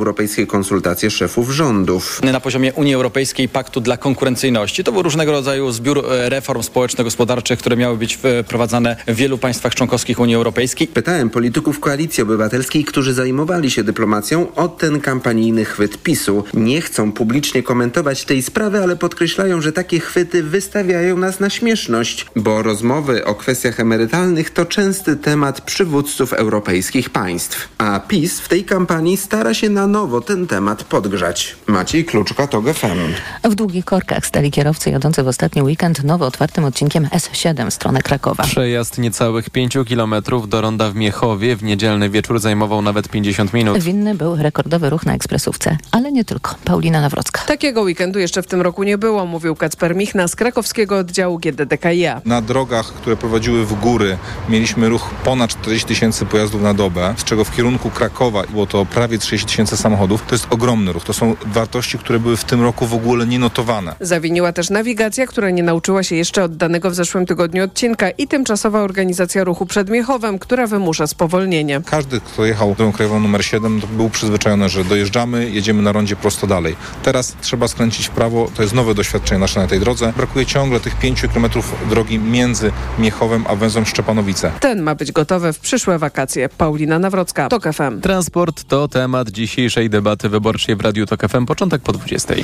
europejskie konsultacje szefów rządów. Na poziomie Unii Europejskiej Paktu dla Konkurencyjności. To był różnego rodzaju zbiór e, reform społeczno-gospodarczych, które miały być wprowadzane w wielu państwach członkowskich Unii Europejskiej. Pytałem polityków Koalicji Obywatelskiej, którzy zajmowali się dyplomacją o ten kampanijny chwyt PiSu. Nie chcą publicznie komentować tej sprawy, ale podkreślają, że takie chwyty wystawiają nas na śmieszność, bo rozmowy o kwestiach emerytalnych to częsty temat przywódców europejskich państw. A PiS w tej kampanii stara się na nowo ten temat podgrzać. Maciej Kluczka, to GFM. W długich korkach stali kierowcy jadący w ostatni weekend nowo otwartym odcinkiem S7 w stronę Krakowa. Przejazd niecałych 5 kilometrów do ronda w Miechowie w niedzielny wieczór zajmował nawet 50 minut. Winny był rekordowy ruch na ekspresówce, ale nie tylko. Paulina Nawrocka. Takiego weekendu jeszcze w tym roku nie było, mówił Kacper Michna z krakowskiego oddziału GDDKiA. Na drogach, które prowadziły w góry mieliśmy ruch ponad 40 tysięcy pojazdów na dobę, z czego w kierunku Krakowa było to prawie 30 tysięcy samochodów. To jest ogromny ruch. To są wartości, które były w tym roku w ogóle nie notowane. Zawiniła też nawigacja, która nie nauczyła się jeszcze oddanego w zeszłym tygodniu odcinka i tymczasowa organizacja ruchu przed Miechowem, która wymusza spowolnienie. Każdy, kto jechał drogą krajową numer 7, był przyzwyczajony, że dojeżdżamy, jedziemy na rondzie prosto dalej. Teraz trzeba skręcić w prawo. To jest nowe doświadczenie nasze na tej drodze. Brakuje ciągle tych 5 km drogi między Miechowem a węzłem Szczepanowice. Ten ma być gotowy w przyszłe wakacje. Paulina Nawrocka, TOK FM. Transport to temat dzisiejszej debaty wyborczej w Radiu TOK FM. Początek po 20.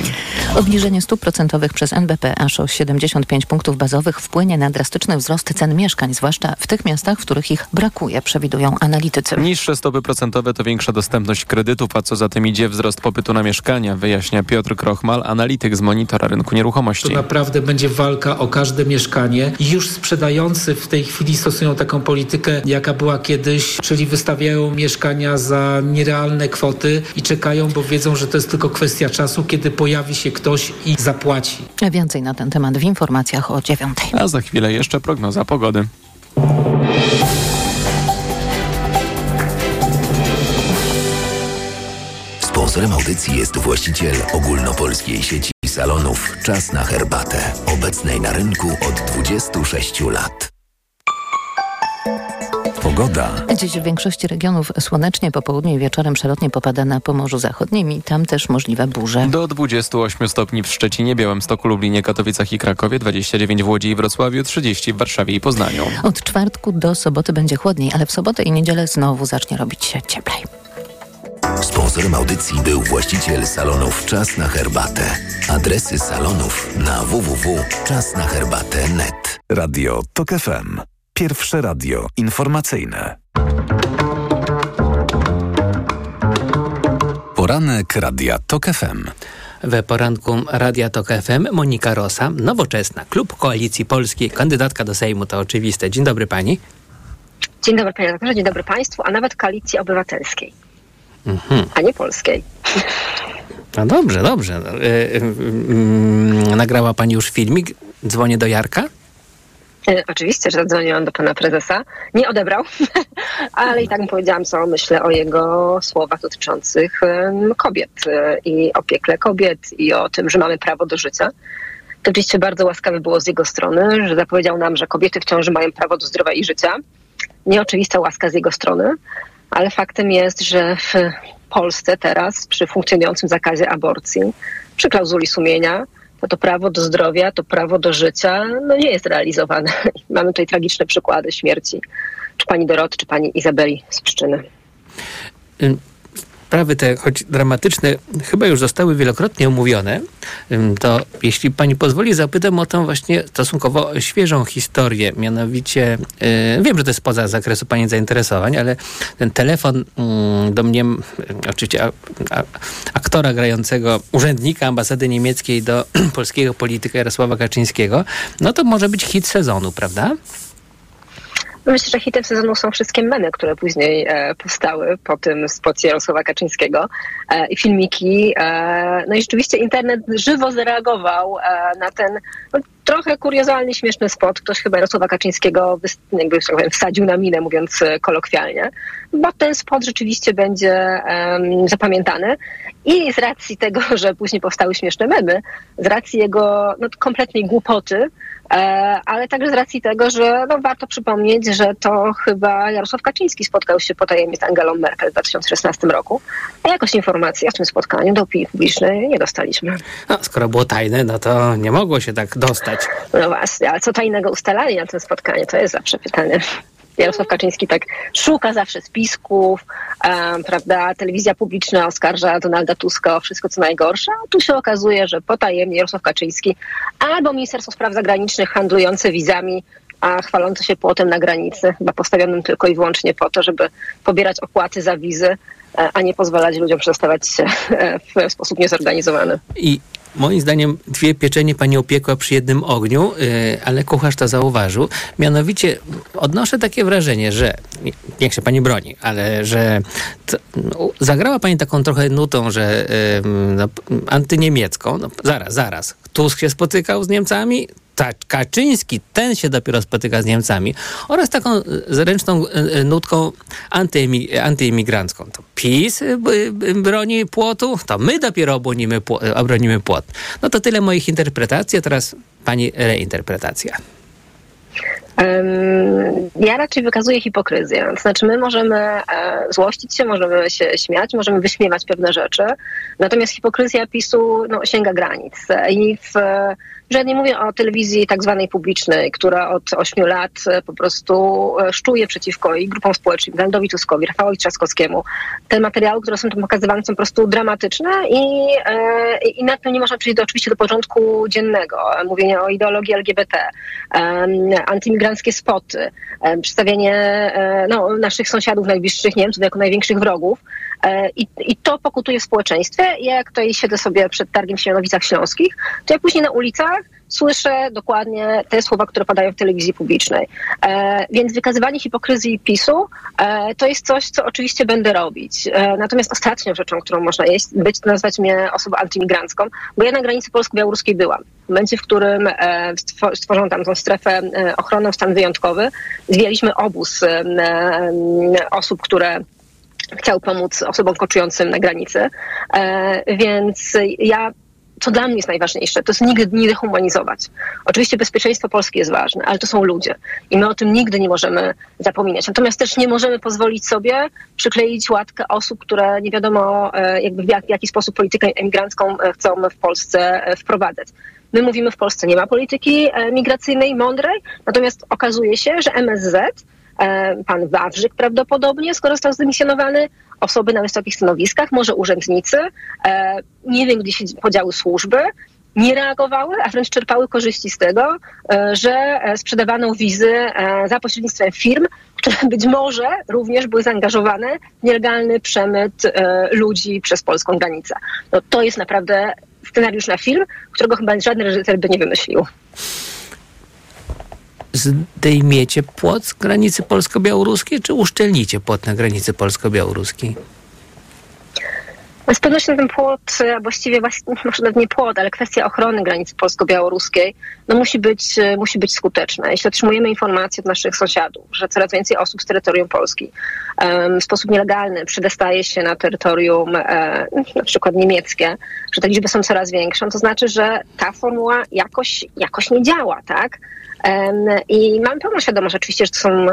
Obniżenie stóp procentowych przez NBP aż o 75 punktów bazowych wpłynie na drastyczny wzrost cen mieszkań, zwłaszcza w tych miastach, w których ich brakuje, przewidują analitycy. Niższe stopy procentowe to większa dostępność kredytów, a co za tym idzie wzrost popytu na mieszkania, wyjaśnia Piotr Krochmal, analityk z Monitora Rynku Nieruchomości. To naprawdę będzie walka o każde mieszkanie. Już sprzedający w tej chwili stosują taką politykę, jaka była kiedyś, czyli wystawiają mieszkania za nierealne kwoty i czekają, bo wiedzą, że to jest tylko kwestia czasu, kiedy pojawi się ktoś i zapłaci. Więcej na ten temat w informacjach o dziewiątej. A za chwilę jeszcze prognoza pogody. Sponsorem audycji jest właściciel ogólnopolskiej sieci salonów Czas na herbatę, obecnej na rynku od 26 lat. Pogoda. Dziś w większości regionów słonecznie, po południu i wieczorem przelotnie popada na Pomorzu Zachodnim i tam też możliwe burze. Do 28 stopni w Szczecinie, Białymstoku, Lublinie, Katowicach i Krakowie, 29 w Łodzi i Wrocławiu, 30 w Warszawie i Poznaniu. Od czwartku do soboty będzie chłodniej, ale w sobotę i niedzielę znowu zacznie robić się cieplej. Sponsorem audycji był właściciel salonów Czas na herbatę. Adresy salonów na www.czasnaherbatę.net. Radio TOK FM. Pierwsze radio informacyjne. Poranek Radia TOK FM. We poranku Radia TOK FM Monika Rosa, nowoczesna, klub Koalicji Polskiej, kandydatka do Sejmu, to oczywiste. Dzień dobry pani. Dzień dobry panie redaktorze, dzień dobry państwu, a nawet Koalicji Obywatelskiej, mhm. a nie polskiej. No dobrze, dobrze. Yy, yy, nagrała pani już filmik? Dzwonię do Jarka? Oczywiście, że zadzwoniłam do pana prezesa. Nie odebrał, ale i tak mu powiedziałam, co myślę o jego słowach dotyczących kobiet i o piekle kobiet i o tym, że mamy prawo do życia. To oczywiście bardzo łaskawe było z jego strony, że zapowiedział nam, że kobiety w ciąży mają prawo do zdrowia i życia. Nieoczywista łaska z jego strony, ale faktem jest, że w Polsce teraz przy funkcjonującym zakazie aborcji, przy klauzuli sumienia, to to prawo do zdrowia, to prawo do życia no nie jest realizowane. Mamy tutaj tragiczne przykłady śmierci czy pani Doroty, czy pani Izabeli z Pszczyny sprawy te, choć dramatyczne, chyba już zostały wielokrotnie omówione, to jeśli pani pozwoli, zapytam o tą właśnie stosunkowo świeżą historię. Mianowicie, yy, wiem, że to jest poza zakresu pani zainteresowań, ale ten telefon yy, do mnie, oczywiście a, a, aktora grającego urzędnika ambasady niemieckiej do polskiego polityka Jarosława Kaczyńskiego, no to może być hit sezonu, prawda? Myślę, że hitem sezonu są wszystkie memy, które później e, powstały po tym spocie Jarosława Kaczyńskiego e, i filmiki. E, no i rzeczywiście internet żywo zareagował e, na ten no, trochę kuriozalny, śmieszny spot. Ktoś chyba Jarosława Kaczyńskiego jakby, tak powiem, wsadził na minę, mówiąc e, kolokwialnie, bo ten spot rzeczywiście będzie zapamiętany. I z racji tego, że później powstały śmieszne memy, z racji jego no, kompletnej głupoty, ale także z racji tego, że no, warto przypomnieć, że to chyba Jarosław Kaczyński spotkał się potajemnie z Angelą Merkel w 2016 roku, a jakoś informacji o tym spotkaniu do opinii publicznej nie dostaliśmy. No, skoro było tajne, no to nie mogło się tak dostać. No właśnie, ale co tajnego ustalali na tym spotkaniu, to jest zawsze pytanie. Jarosław Kaczyński tak szuka zawsze spisków, um, prawda? Telewizja publiczna oskarża Donalda Tuska o wszystko co najgorsze, a tu się okazuje, że potajemnie Jarosław Kaczyński albo Ministerstwo Spraw Zagranicznych handlujące wizami, a chwalące się płotem na granicy, chyba postawionym tylko i wyłącznie po to, żeby pobierać opłaty za wizy, e, a nie pozwalać ludziom przestawać się w sposób niezorganizowany. I Moim zdaniem dwie pieczenie pani opiekła przy jednym ogniu, yy, ale kucharz to zauważył. Mianowicie odnoszę takie wrażenie, że niech się pani broni, ale że to, no, zagrała pani taką trochę nutą, że yy, no, antyniemiecką. No, zaraz, zaraz. Tusk się spotykał z Niemcami, Kaczyński, ten się dopiero spotyka z Niemcami, oraz taką e, zręczną e, e, nutką antyimigrancką. To PiS broni płotu, to my dopiero obronimy, płot. No to tyle moich interpretacji, a teraz pani reinterpretacja. Ja raczej wykazuję hipokryzję. To znaczy, my możemy złościć się, możemy się śmiać, możemy wyśmiewać pewne rzeczy, natomiast hipokryzja PiSu no, sięga granic. I w że nie mówię o telewizji tak zwanej publicznej, która od ośmiu lat e, po prostu e, szczuje przeciwko i grupom społecznym, Donaldowi Tuskowi, Rafałowi Trzaskowskiemu. Te materiały, które są tam pokazywane są po prostu dramatyczne i, e, i nad tym nie można przejść do, oczywiście do porządku dziennego. Mówienie o ideologii LGBT, antymigranckie spoty, przedstawienie no, naszych sąsiadów najbliższych Niemców jako największych wrogów. I, I, to pokutuje w społeczeństwie. Jak tutaj siedzę sobie przed targiem w Śląskich, to ja później na ulicach słyszę dokładnie te słowa, które padają w telewizji publicznej. E, więc wykazywanie hipokryzji PiSu e, to jest coś, co oczywiście będę robić. E, natomiast ostatnią rzeczą, którą można jeść, być, nazwać mnie osobą antymigrancką, bo ja na granicy polsko-białoruskiej byłam. W momencie, w którym e, stworzono tam tą strefę e, ochronną stan wyjątkowy, zwijaliśmy obóz e, osób, które chciał pomóc osobom koczującym na granicy. Więc ja co dla mnie jest najważniejsze, to jest nigdy nie dehumanizować. Oczywiście bezpieczeństwo Polski jest ważne, ale to są ludzie i my o tym nigdy nie możemy zapominać. Natomiast też nie możemy pozwolić sobie przykleić łatkę osób, które nie wiadomo e, jakby w, jak, w jaki sposób politykę emigrancką e, chcą w Polsce wprowadzać. My mówimy w Polsce nie ma polityki migracyjnej mądrej, natomiast okazuje się, że MSZ E, pan Wawrzyk prawdopodobnie, skoro został zdymisjonowany, osoby na wysokich stanowiskach, może urzędnicy, e, nie wiem, gdzie się podziały służby, nie reagowały, a wręcz czerpały korzyści z tego, e, że sprzedawano wizy za pośrednictwem firm, które być może również były zaangażowane w nielegalny przemyt ludzi przez polską granicę. No, to jest naprawdę scenariusz na film, którego chyba żaden reżyser by nie wymyślił zdejmiecie płot z granicy polsko-białoruskiej, czy uszczelnicie płot na granicy polsko-białoruskiej? Z pewnością ten płot, właściwie może nawet nie płot, ale kwestia ochrony granicy polsko-białoruskiej no musi, być, musi być skuteczna. Jeśli otrzymujemy informacje od naszych sąsiadów, że coraz więcej osób z terytorium Polski w sposób nielegalny przedostaje się na terytorium e, na przykład niemieckie, że te liczby są coraz większe, to znaczy, że ta formuła jakoś, jakoś nie działa, tak? I mam pełną świadomość oczywiście, że to są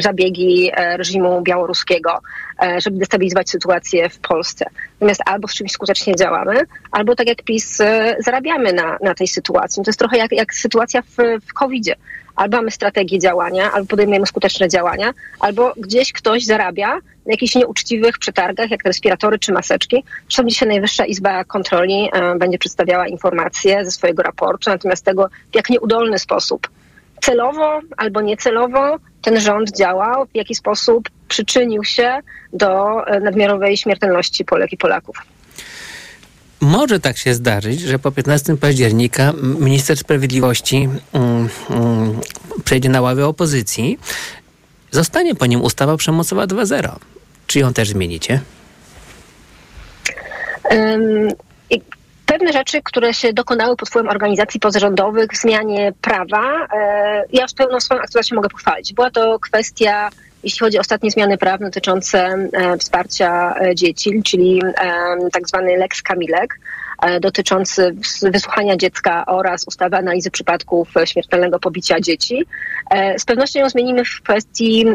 zabiegi e, reżimu białoruskiego, e, żeby destabilizować sytuację w Polsce. Natomiast albo z czymś skutecznie działamy, albo tak jak PiS e, zarabiamy na, na tej sytuacji. To jest trochę jak, jak sytuacja w, w COVID-zie. Albo mamy strategię działania, albo podejmujemy skuteczne działania, albo gdzieś ktoś zarabia na jakichś nieuczciwych przetargach, jak respiratory czy maseczki. Zresztą dzisiaj Najwyższa Izba Kontroli będzie przedstawiała informacje ze swojego raportu na temat tego, w jak nieudolny sposób celowo albo niecelowo ten rząd działał, w jaki sposób przyczynił się do e, nadmiarowej śmiertelności Polek i Polaków. Może tak się zdarzyć, że po 15 października minister sprawiedliwości um, um, przejdzie na ławę opozycji. Zostanie po nim ustawa przemocowa 2.0. Czy ją też zmienicie? Um, pewne rzeczy, które się dokonały pod wpływem organizacji pozarządowych w zmianie prawa, e, ja z pełną swoją aktualizacją mogę pochwalić. Była to kwestia jeśli chodzi o ostatnie zmiany prawne dotyczące e, wsparcia e, dzieci, czyli tak zwany Lex Kamilek, dotyczący wysłuchania dziecka oraz ustawy analizy przypadków śmiertelnego pobicia dzieci. Z pewnością ją zmienimy w kwestii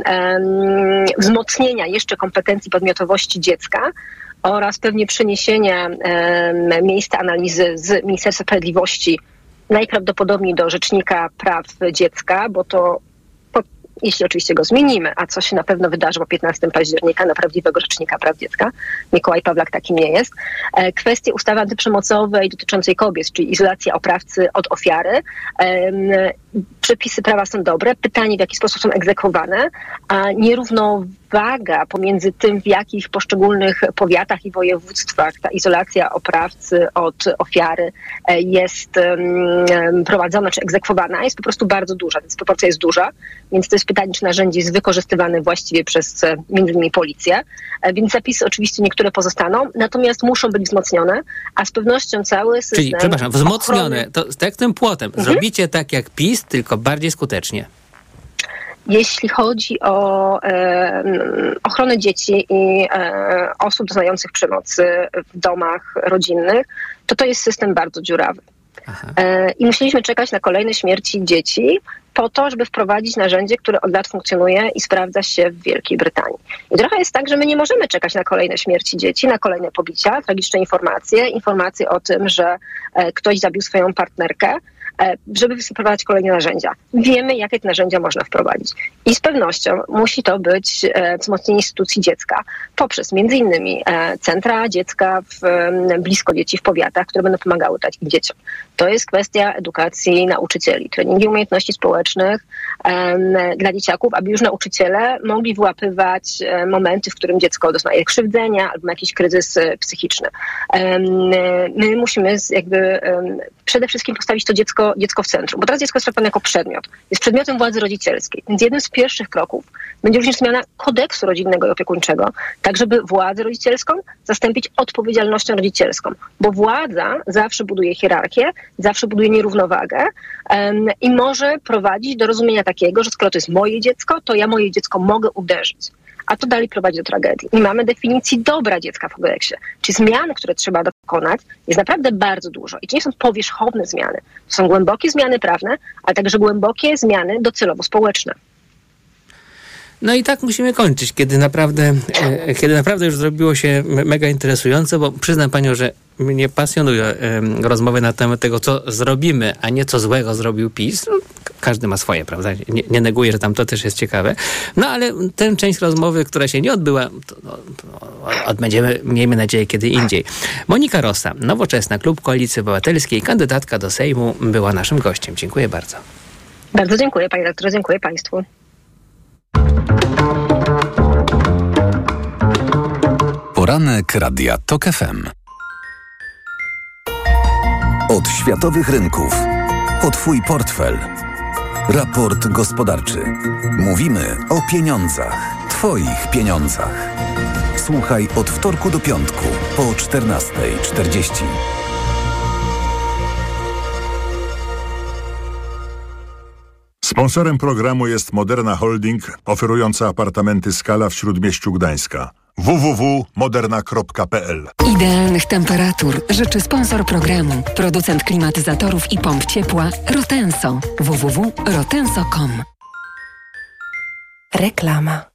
wzmocnienia jeszcze kompetencji podmiotowości dziecka oraz pewnie przeniesienia em, miejsca analizy z Ministerstwa Sprawiedliwości najprawdopodobniej do Rzecznika Praw Dziecka, bo to jeśli oczywiście go zmienimy, a co się na pewno wydarzy po 15 października na prawdziwego Rzecznika Praw Dziecka, Mikołaj Pawlak takim nie jest, e, kwestie ustawy antyprzemocowej dotyczącej kobiet, czyli izolacja oprawcy od ofiary, przepisy prawa są dobre, pytanie w jaki sposób są egzekwowane, a nierównowaga pomiędzy tym, w jakich poszczególnych powiatach i województwach ta izolacja oprawcy od ofiary e, jest prowadzona czy egzekwowana, jest po prostu bardzo duża. Dysproporcja jest duża, więc to jest pytanie, czy narzędzie jest wykorzystywane właściwie przez e, między innymi policję. E, Więc zapisy oczywiście niektóre pozostaną, natomiast muszą być wzmocnione, a z pewnością cały system... Czyli, przepraszam, wzmocnione, ochrony- to tak jak tym płotem. Zrobicie tak jak PiS, tylko bardziej skutecznie. Jeśli chodzi o e, ochronę dzieci i e, osób doznających przemocy w domach rodzinnych, to to jest system bardzo dziurawy. E, I musieliśmy czekać na kolejne śmierci dzieci po to, żeby wprowadzić narzędzie, które od lat funkcjonuje i sprawdza się w Wielkiej Brytanii. I trochę jest tak, że my nie możemy czekać na kolejne śmierci dzieci, na kolejne pobicia, tragiczne informacje, informacje o tym, że e, ktoś zabił swoją partnerkę, żeby wprowadzić kolejne narzędzia. Wiemy, jakie te narzędzia można wprowadzić. I z pewnością musi to być e, wzmocnienie instytucji dziecka poprzez między innymi e, centra dziecka w, blisko dzieci w powiatach, które będą pomagały takim dzieciom. To jest kwestia edukacji nauczycieli, treningi umiejętności społecznych dla dzieciaków, aby już nauczyciele mogli wyłapywać e, momenty, w którym dziecko doznaje krzywdzenia albo ma jakiś kryzys e, psychiczny. My musimy jakby przede wszystkim postawić to dziecko, dziecko w centrum, bo teraz dziecko jest traktowane jako przedmiot. Jest przedmiotem władzy rodzicielskiej. Więc jednym z pierwszych kroków będzie również zmiana kodeksu rodzinnego i opiekuńczego, tak żeby władzę rodzicielską zastąpić odpowiedzialnością rodzicielską, bo władza zawsze buduje hierarchię, zawsze buduje nierównowagę em, i może prowadzić do rozumienia takiego, że skoro to jest moje dziecko, to ja moje dziecko mogę uderzyć. A to dalej prowadzi do tragedii. Nie mamy definicji dobra dziecka w kodeksie. Czy zmian, które trzeba dokonać, jest naprawdę bardzo dużo. I to nie są powierzchowne zmiany. To są głębokie zmiany prawne, ale także głębokie zmiany docelowo społeczne. No i tak musimy kończyć, kiedy naprawdę, e, kiedy naprawdę już zrobiło się me- mega interesujące, bo przyznam panią, że mnie pasjonują rozmowy na temat tego, co zrobimy, a nie co złego zrobił PiS. No, każdy ma swoje, prawda? Nie, nie neguję, że tam to też jest ciekawe. No ale tę część rozmowy, która się nie odbyła, to, no, odbędziemy, miejmy nadzieję, kiedy indziej. Monika Rosa, Nowoczesna, Klub Koalicji Obywatelskiej, kandydatka do Sejmu, była naszym gościem. Dziękuję bardzo. Bardzo dziękuję panie doktorze, dziękuję państwu. Poranek Radia TOK FM. Od światowych rynków. O Twój portfel. Raport gospodarczy. Mówimy o pieniądzach. Twoich pieniądzach. Słuchaj od wtorku do piątku po 14.40. Sponsorem programu jest Moderna Holding, oferująca apartamenty Skala w Śródmieściu Gdańska. www.moderna.pl Idealnych temperatur życzy sponsor programu, producent klimatyzatorów i pomp ciepła Rotenso. www.rotenso.com Reklama.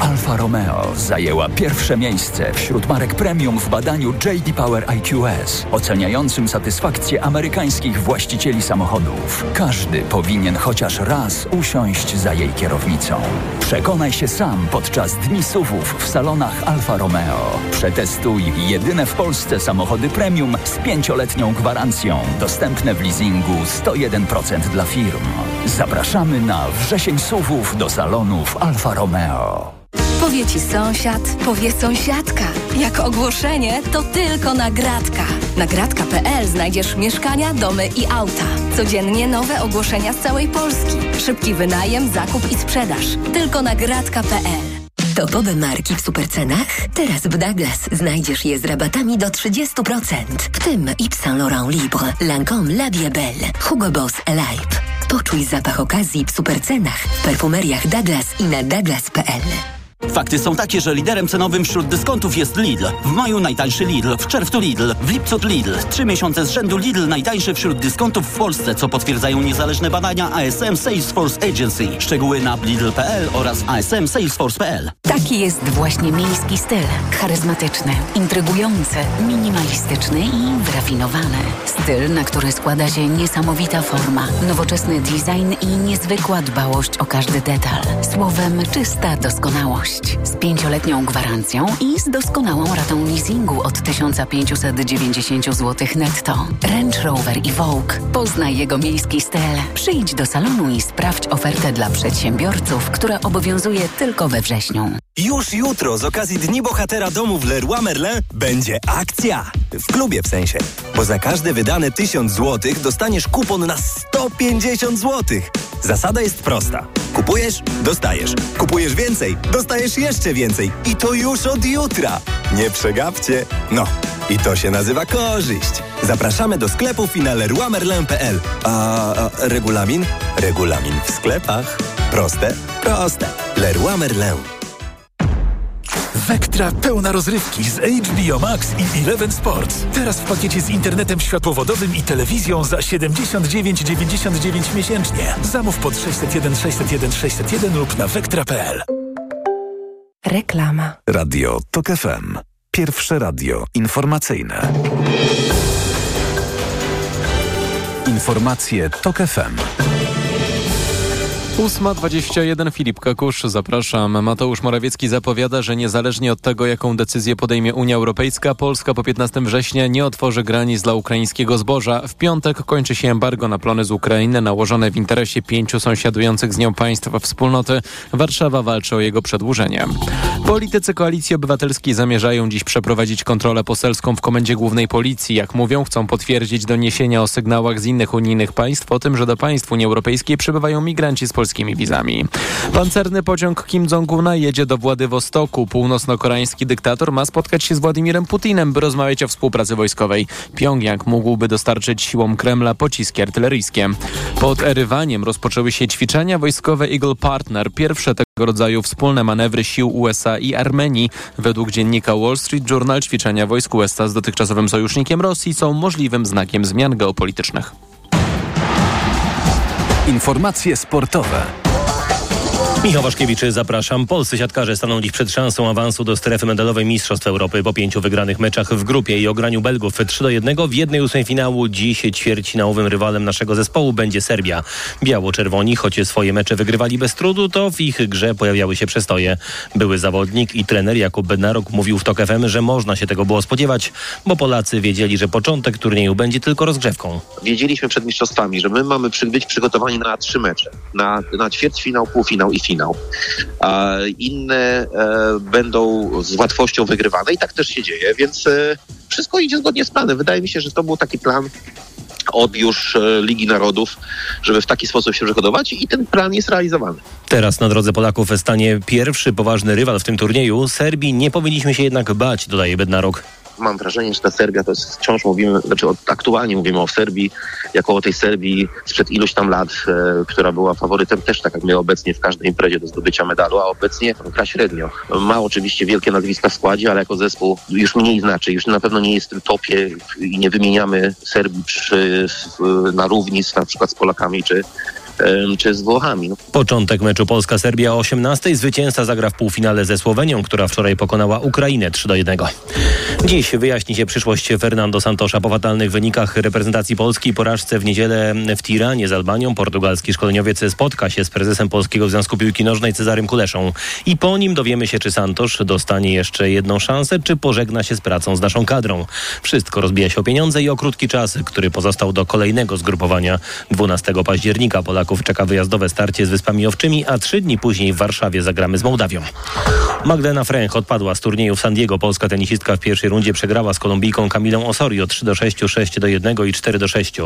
Alfa Romeo zajęła pierwsze miejsce wśród marek premium w badaniu JD Power IQS, oceniającym satysfakcję amerykańskich właścicieli samochodów. Każdy powinien chociaż raz usiąść za jej kierownicą. Przekonaj się sam podczas Dni Suwów w salonach Alfa Romeo. Przetestuj jedyne w Polsce samochody premium z pięcioletnią gwarancją, dostępne w leasingu 101% dla firm. Zapraszamy na wrzesień suwów do salonów Alfa Romeo. Powie ci sąsiad, powie sąsiadka. Jak ogłoszenie, to tylko nagradka. Nagradka.pl znajdziesz mieszkania, domy i auta. Codziennie nowe ogłoszenia z całej Polski. Szybki wynajem, zakup i sprzedaż. Tylko nagradka.pl. Topowe marki w supercenach? Teraz w Douglas znajdziesz je z rabatami do 30%. W tym Yves Saint Laurent Libre, Lancome La Belle, Hugo Boss Alive. Poczuj zapach okazji w supercenach w perfumeriach Douglas i na douglas.pl. Fakty są takie, że liderem cenowym wśród dyskontów jest Lidl. W maju najtańszy Lidl, w czerwcu Lidl, w lipcu Lidl. Trzy miesiące z rzędu Lidl najtańszy wśród dyskontów w Polsce, co potwierdzają niezależne badania ASM Salesforce Agency. Szczegóły na lidl.pl oraz ASM Salesforce.pl. Taki jest właśnie miejski styl. Charyzmatyczny, intrygujący, minimalistyczny i wyrafinowany. Styl, na który składa się niesamowita forma, nowoczesny design i niezwykła dbałość o każdy detal. Słowem, czysta doskonałość. Z pięcioletnią gwarancją i z doskonałą ratą leasingu od 1590 zł netto. Range Rover i Vogue. Poznaj jego miejski styl. Przyjdź do salonu i sprawdź ofertę dla przedsiębiorców, która obowiązuje tylko we wrześniu. Już jutro z okazji Dni Bohatera Domu w Leroy Merlin będzie akcja. W klubie w sensie. Bo za każde wydane 1000 zł dostaniesz kupon na 150 zł. Zasada jest prosta. Kupujesz, dostajesz. Kupujesz więcej, dostajesz jeszcze więcej. I to już od jutra. Nie przegapcie. No, i to się nazywa korzyść. Zapraszamy do sklepów i na leroymerlin.pl. A, a regulamin? Regulamin w sklepach. Proste? Proste. Leroy Merlin. Vectra pełna rozrywki z HBO Max i Eleven Sports. Teraz w pakiecie z internetem światłowodowym i telewizją za 79,99 miesięcznie. Zamów pod 601 601 601 lub na vectra.pl. Reklama. Radio TOK FM. Pierwsze radio informacyjne. Informacje TOK FM. 8.21 Filip Kakusz, zapraszam. Mateusz Morawiecki zapowiada, że niezależnie od tego, jaką decyzję podejmie Unia Europejska, Polska po 15 września nie otworzy granic dla ukraińskiego zboża. W piątek kończy się embargo na plony z Ukrainy nałożone w interesie pięciu sąsiadujących z nią państw wspólnoty. Warszawa walczy o jego przedłużenie. Politycy Koalicji Obywatelskiej zamierzają dziś przeprowadzić kontrolę poselską w Komendzie Głównej Policji. Jak mówią, chcą potwierdzić doniesienia o sygnałach z innych unijnych państw o tym, że do państw Unii Europejskiej przybywają migranci z Polski polskimi wizami. Pancerny pociąg Kim Jong-una jedzie do Władywostoku. Północno-koreański dyktator ma spotkać się z Władimirem Putinem, by rozmawiać o współpracy wojskowej. Pjongjang mógłby dostarczyć siłom Kremla pociski artyleryjskie. Pod Erywaniem rozpoczęły się ćwiczenia wojskowe Eagle Partner, pierwsze tego rodzaju wspólne manewry sił USA i Armenii. Według dziennika Wall Street Journal ćwiczenia wojsk USA z dotychczasowym sojusznikiem Rosji są możliwym znakiem zmian geopolitycznych. Informacje sportowe. Michał Waszkiewicz, zapraszam. Polscy siatkarze staną dziś przed szansą awansu do strefy medalowej Mistrzostw Europy po pięciu wygranych meczach w grupie i ograniu Belgów 3 do 1 w jednej ósmej finału. Dziś ćwierćfinałowym rywalem naszego zespołu będzie Serbia. Biało-czerwoni, choć swoje mecze wygrywali bez trudu, to w ich grze pojawiały się przestoje. Były zawodnik i trener Jakub Bednarok mówił w TOK FM, że można się tego było spodziewać, bo Polacy wiedzieli, że początek turnieju będzie tylko rozgrzewką. Wiedzieliśmy przed mistrzostwami, że my mamy być przygotowani na trzy mecze. Na, na ćwierćfinał, półfinał i finał. A inne e, będą z łatwością wygrywane i tak też się dzieje, więc e, wszystko idzie zgodnie z planem. Wydaje mi się, że to był taki plan od już e, Ligi Narodów, żeby w taki sposób się przygotować i ten plan jest realizowany. Teraz na drodze Polaków stanie pierwszy poważny rywal w tym turnieju. Serbii nie powinniśmy się jednak bać, dodaje Bednarok mam wrażenie, że ta Serbia to jest, wciąż mówimy, znaczy aktualnie mówimy o Serbii, jako o tej Serbii sprzed iluś tam lat, e, która była faworytem też tak jak my obecnie w każdej imprezie do zdobycia medalu, a obecnie gra średnio. Ma oczywiście wielkie nazwiska w składzie, ale jako zespół już mniej znaczy, już na pewno nie jest w tym topie i nie wymieniamy Serbii przy, na równi z, na przykład z Polakami czy czy z Włochami. Początek meczu Polska-Serbia o 18. Zwycięzca zagra w półfinale ze Słowenią, która wczoraj pokonała Ukrainę 3 do 1. Dziś wyjaśni się przyszłość Fernando Santosza po fatalnych wynikach reprezentacji Polski. Porażce w niedzielę w Tiranie z Albanią portugalski szkoleniowiec spotka się z prezesem Polskiego Związku Piłki Nożnej Cezarym Kuleszą. I po nim dowiemy się, czy Santosz dostanie jeszcze jedną szansę, czy pożegna się z pracą z naszą kadrą. Wszystko rozbija się o pieniądze i o krótki czas, który pozostał do kolejnego zgrupowania 12 października. Polak Polaków czeka wyjazdowe starcie z Wyspami Owczymi, a trzy dni później w Warszawie zagramy z Mołdawią. Magdalena Fręch odpadła z turnieju w San Diego. Polska tenisistka w pierwszej rundzie przegrała z Kolumbijką Kamilą Osorio 3 do 6, 6 do 1 i 4 do 6.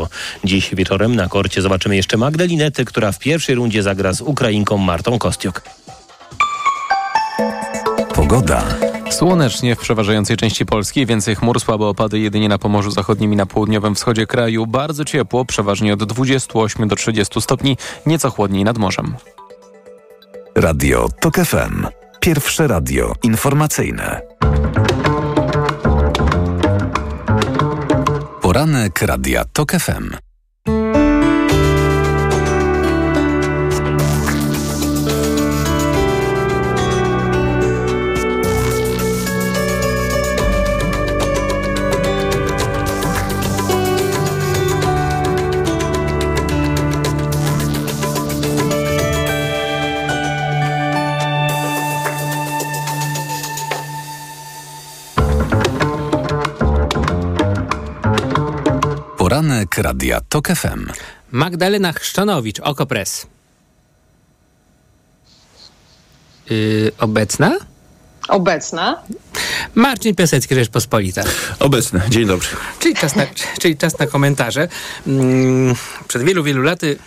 Dziś wieczorem na korcie zobaczymy jeszcze Magdalinety, która w pierwszej rundzie zagra z Ukrainką Martą Kostiuk. Pogoda. Słonecznie w przeważającej części Polski, więcej chmur, słabe opady jedynie na Pomorzu Zachodnim i na południowym wschodzie kraju. Bardzo ciepło, przeważnie od 28 do 30 stopni, nieco chłodniej nad morzem. Radio TOK FM. Pierwsze radio informacyjne. Poranek Radia TOK FM. Poranek Radia TOK FM. Magdalena Chrzczanowicz, Okopres. Yy, obecna? Obecna. Marcin Piasecki, Rzeczpospolita. Obecny. Dzień dobry. Czyli czas na, czyli czas na komentarze. Mm, Przed wielu, wielu laty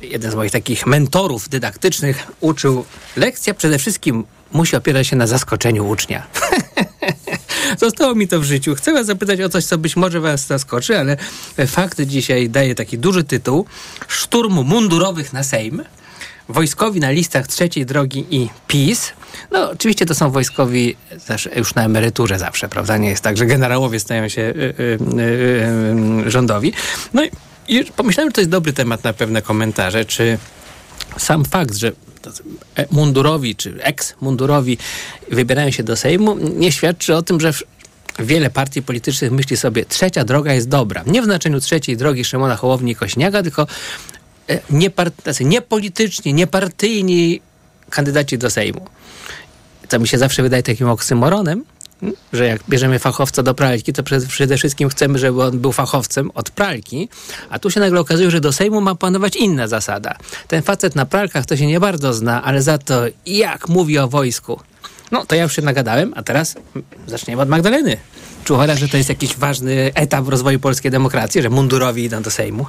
jeden z moich takich mentorów dydaktycznych uczył, lekcja przede wszystkim musi opierać się na zaskoczeniu ucznia. Zostało mi to w życiu. Chcę was zapytać o coś, co być może was zaskoczy, ale fakt dzisiaj daje taki duży tytuł. Szturm mundurowych na Sejm. Wojskowi na listach trzeciej drogi i PiS. No, oczywiście to są wojskowi już na emeryturze zawsze, prawda? Nie jest tak, że generałowie stają się y, y, y, rządowi. No i, i pomyślałem, że to jest dobry temat na pewne komentarze. Czy sam fakt, że mundurowi czy eks-mundurowi wybierają się do Sejmu, nie świadczy o tym, że wiele partii politycznych myśli sobie, trzecia droga jest dobra. Nie w znaczeniu trzeciej drogi Szymona Hołowni i Kośniaka, tylko niepart- niepolityczni, niepartyjni kandydaci do Sejmu. To mi się zawsze wydaje takim oksymoronem, że jak bierzemy fachowca do pralki, to przede wszystkim chcemy, żeby on był fachowcem od pralki, a tu się nagle okazuje, że do Sejmu ma panować inna zasada. Ten facet na pralkach to się nie bardzo zna, ale za to jak mówi o wojsku. No to ja już się nagadałem, a teraz zaczniemy od Magdaleny. Czy uważasz, że to jest jakiś ważny etap w rozwoju polskiej demokracji, że mundurowi idą do Sejmu?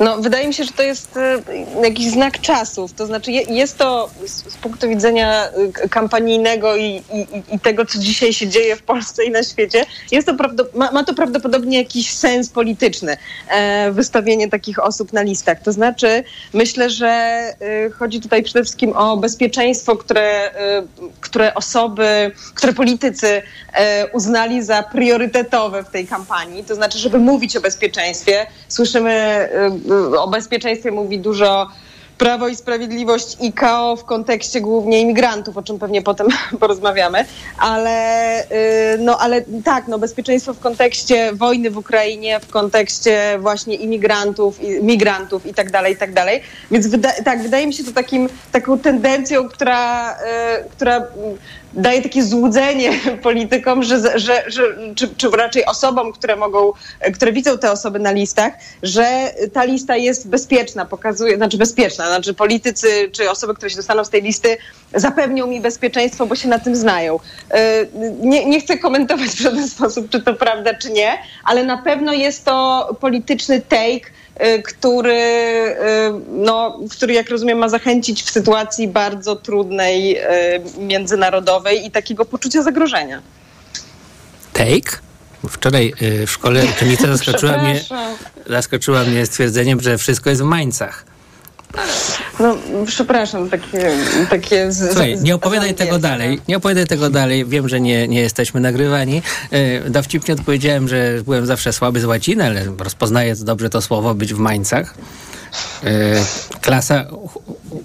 No, wydaje mi się, że to jest e, jakiś znak czasów. To znaczy, jest to z punktu widzenia e, kampanijnego i, i, i tego, co dzisiaj się dzieje w Polsce i na świecie, jest to ma, ma, to prawdopodobnie jakiś sens polityczny, e, wystawienie takich osób na listach. To znaczy, myślę, że e, chodzi tutaj przede wszystkim o bezpieczeństwo, które, które osoby, które politycy e, uznali za priorytetowe w tej kampanii. To znaczy, żeby mówić o bezpieczeństwie, słyszymy o bezpieczeństwie mówi dużo Prawo i Sprawiedliwość i KO w kontekście głównie imigrantów, o czym pewnie potem porozmawiamy, ale, no, ale tak, no, bezpieczeństwo w kontekście wojny w Ukrainie, w kontekście właśnie imigrantów, migrantów i tak dalej, i tak dalej. Więc wyda tak, wydaje mi się to takim, taką tendencją, która, która daje takie złudzenie politykom, że, że, że czy, czy raczej osobom, które mogą, które widzą te osoby na listach, że ta lista jest bezpieczna, pokazuje, znaczy bezpieczna, znaczy politycy czy osoby, które się dostaną z tej listy zapewnią mi bezpieczeństwo, bo się na tym znają. Nie, nie chcę komentować w żaden sposób, czy to prawda, czy nie, ale na pewno jest to polityczny take, który, no, który, jak rozumiem, ma zachęcić w sytuacji bardzo trudnej, międzynarodowej i takiego poczucia zagrożenia. Take? Wczoraj w szkole uczennica zaskoczyła mnie, zaskoczyła mnie stwierdzeniem, że wszystko jest w Mańcach. No, przepraszam, takie... takie z, Słuchaj, nie opowiadaj tego dalej, nie opowiadaj tego dalej, wiem, że nie, nie jesteśmy nagrywani. E, dowcipnie odpowiedziałem, że byłem zawsze słaby z łaciny, ale rozpoznaję dobrze to słowo, być w Mańcach. E, klasa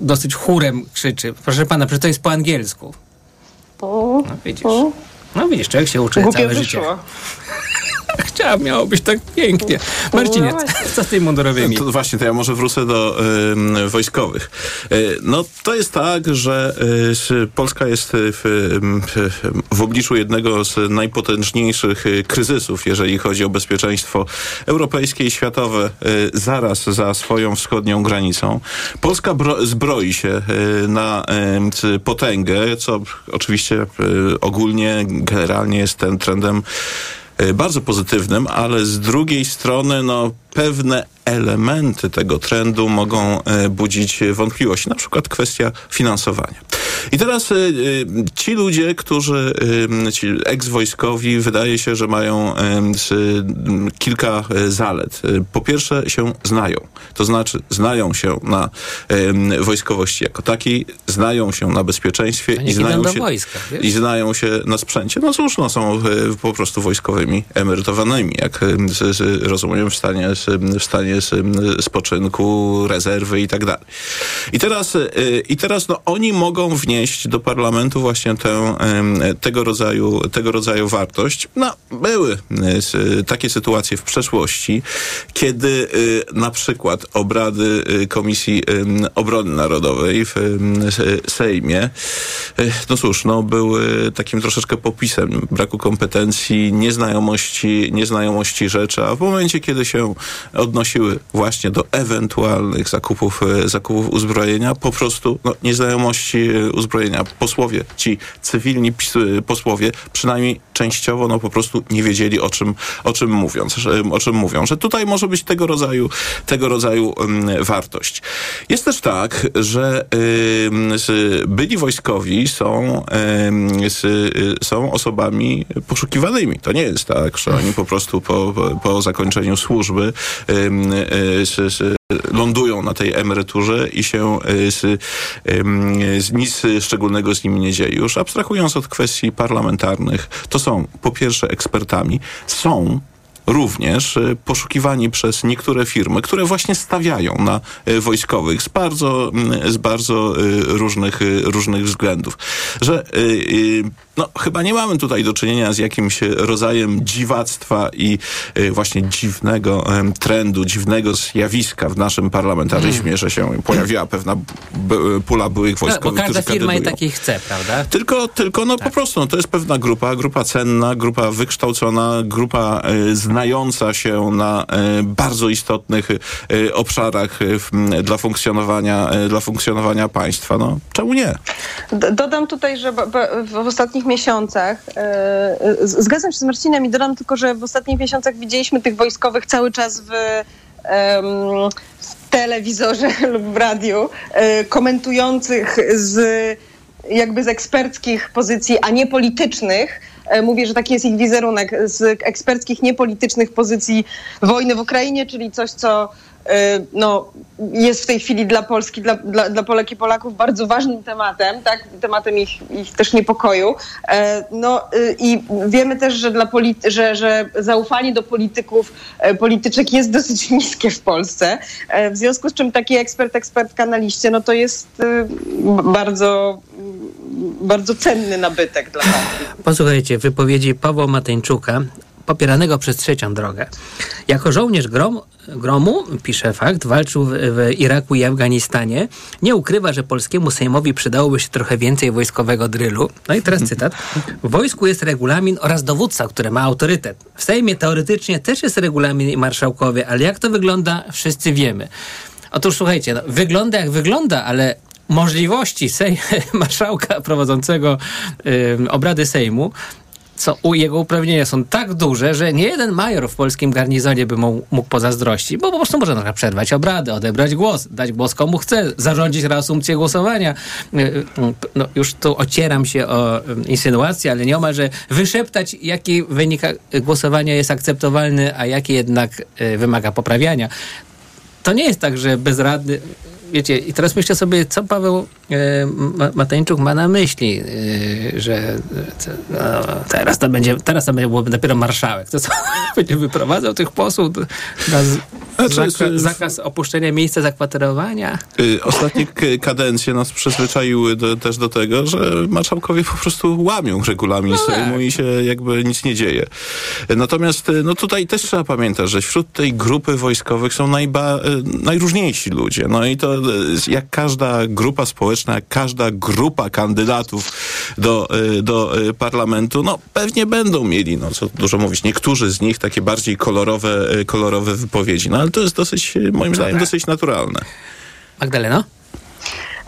dosyć chórem krzyczy, proszę pana, przecież to jest po angielsku. No widzisz, no widzisz, człowiek się uczy Głupie całe wyszło. życie. chciałam, miało być tak pięknie. Marcinie, No co z tymi mundurowymi? To właśnie, to ja może wrócę do y, wojskowych. Y, no to jest tak, że y, Polska jest w, y, w obliczu jednego z najpotężniejszych y, kryzysów, jeżeli chodzi o bezpieczeństwo europejskie i światowe, y, zaraz za swoją wschodnią granicą. Polska bro, zbroi się y, na y, potęgę, co oczywiście y, ogólnie, generalnie jest ten trendem y, bardzo pozytywnym, ale z drugiej strony no, pewne elementy tego trendu mogą e, budzić wątpliwości, na przykład kwestia finansowania. I teraz e, e, ci ludzie, którzy, e, ci eks-wojskowi, wydaje się, że mają kilka e, zalet. Po pierwsze się znają, to znaczy znają się na wojskowości jako takiej, znają się na bezpieczeństwie i znają się wojska, i znają się na sprzęcie. No cóż, no, są e, po prostu wojskowymi emerytowanymi, jak e, rozumiem, w stanie, w stanie spoczynku, rezerwy i tak dalej. I teraz, i teraz no, oni mogą wnieść do parlamentu właśnie tę, tego, rodzaju, tego rodzaju wartość. No, były e, takie sytuacje w przeszłości, kiedy e, na przykład obrady e, Komisji Obrony Narodowej w Sejmie, no cóż, no, były takim troszeczkę popisem braku kompetencji, nieznajomości, nieznajomości rzeczy, a w momencie, kiedy się odnosiły właśnie do ewentualnych zakupów, zakupów uzbrojenia, po prostu no, nieznajomości uzbrojenia. Posłowie, ci cywilni posłowie, przynajmniej częściowo, no po prostu nie wiedzieli o czym, o czym mówiąc, o czym mówią, że tutaj może być tego rodzaju, tego rodzaju em, wartość. Jest też tak, że byli wojskowi są, y, są osobami poszukiwanymi. To nie jest tak, że oni po prostu po, po, zakończeniu służby y, lądują na tej emeryturze i się y, z, z nic szczególnego z nimi nie dzieje. Już abstrahując od kwestii parlamentarnych, to są po pierwsze ekspertami, są również y, poszukiwani przez niektóre firmy, które właśnie stawiają na y, wojskowych z bardzo, mm, z bardzo różnych, różnych względów. Że no, chyba nie mamy tutaj do czynienia z jakimś rodzajem dziwactwa i y, właśnie dziwnego trendu, dziwnego zjawiska w naszym parlamentaryzmie, że się pojawiła pewna b- pula byłych No, bo wojskowych, każda którzy firma i takiej chce, prawda? Tylko, tylko no po prostu, no, to jest pewna grupa, grupa cenna, grupa wykształcona, grupa e, znająca się na e, bardzo istotnych e, obszarach m, dla, funkcjonowania, e, dla funkcjonowania państwa. No, czemu nie? D- Dodam tutaj, że b- b- w ostatnich miesiącach, e, zgadzam się z Marcinem i dodam tylko, że w ostatnich miesiącach widzieliśmy tych wojskowych cały czas w, w telewizorze lub w radiu, e, komentujących z jakby z eksperckich pozycji, a nie politycznych. E, Mówię, że taki jest ich wizerunek z eksperckich, niepolitycznych pozycji wojny w Ukrainie, czyli coś, co no, jest w tej chwili dla Polski, dla, dla, dla Polek i Polaków bardzo ważnym tematem, tak? tematem ich, ich też niepokoju. E, No y, i wiemy też, że, dla że, że zaufanie do polityków, e, polityczek jest dosyć niskie w Polsce. E, W związku z czym taki ekspert, ekspertka na liście, no to jest y, bardzo, bardzo cenny nabytek dla partii. Posłuchajcie wypowiedzi Pawła Mateńczuka, popieranego przez trzecią drogę. Jako żołnierz grom, gromu, pisze fakt, walczył w, w Iraku i Afganistanie. Nie ukrywa, że polskiemu Sejmowi przydałoby się trochę więcej wojskowego drylu. No i teraz cytat. W wojsku jest regulamin oraz dowódca, który ma autorytet. W Sejmie teoretycznie też jest regulamin i marszałkowie, ale jak to wygląda, wszyscy wiemy. Otóż słuchajcie, no, wygląda jak wygląda, ale możliwości sej- marszałka prowadzącego ym, obrady Sejmu co u jego uprawnienia są tak duże, że nie jeden major w polskim garnizonie by mu, mógł pozazdrościć, bo po prostu może na przykład przerwać obrady, odebrać głos, dać głos komu chce, zarządzić reasumpcję głosowania. Y, y, No, już tu ocieram się o y, insynuacje, ale nieomalże wyszeptać, jaki wynik głosowania jest akceptowalny, a jaki jednak wymaga poprawiania to nie jest tak, że bezradny. Wiecie, i teraz myślę sobie, co Paweł Mateńczuk ma na myśli, e, że e, no, teraz to będzie, teraz to będzie byłoby dopiero marszałek. To co, będzie wyprowadzał tych posłów na, z- Znaczy, Zaka- jest- zakaz opuszczenia miejsca zakwaterowania. Y, Ostatnie kadencje nas przyzwyczaiły do, też do tego, że marszałkowie po prostu łamią regulamin Sejmu i się jakby nic nie dzieje. Natomiast y, no tutaj też trzeba pamiętać, że wśród tej grupy wojskowych są najba, y, najróżniejsi ludzie. No i to jak każda grupa społeczna, każda grupa kandydatów do, y, do y, parlamentu, no pewnie będą mieli, no co dużo mówić, niektórzy z nich takie bardziej kolorowe, y, kolorowe wypowiedzi. No ale to jest dosyć, moim zdaniem, dosyć naturalne. Magdaleno?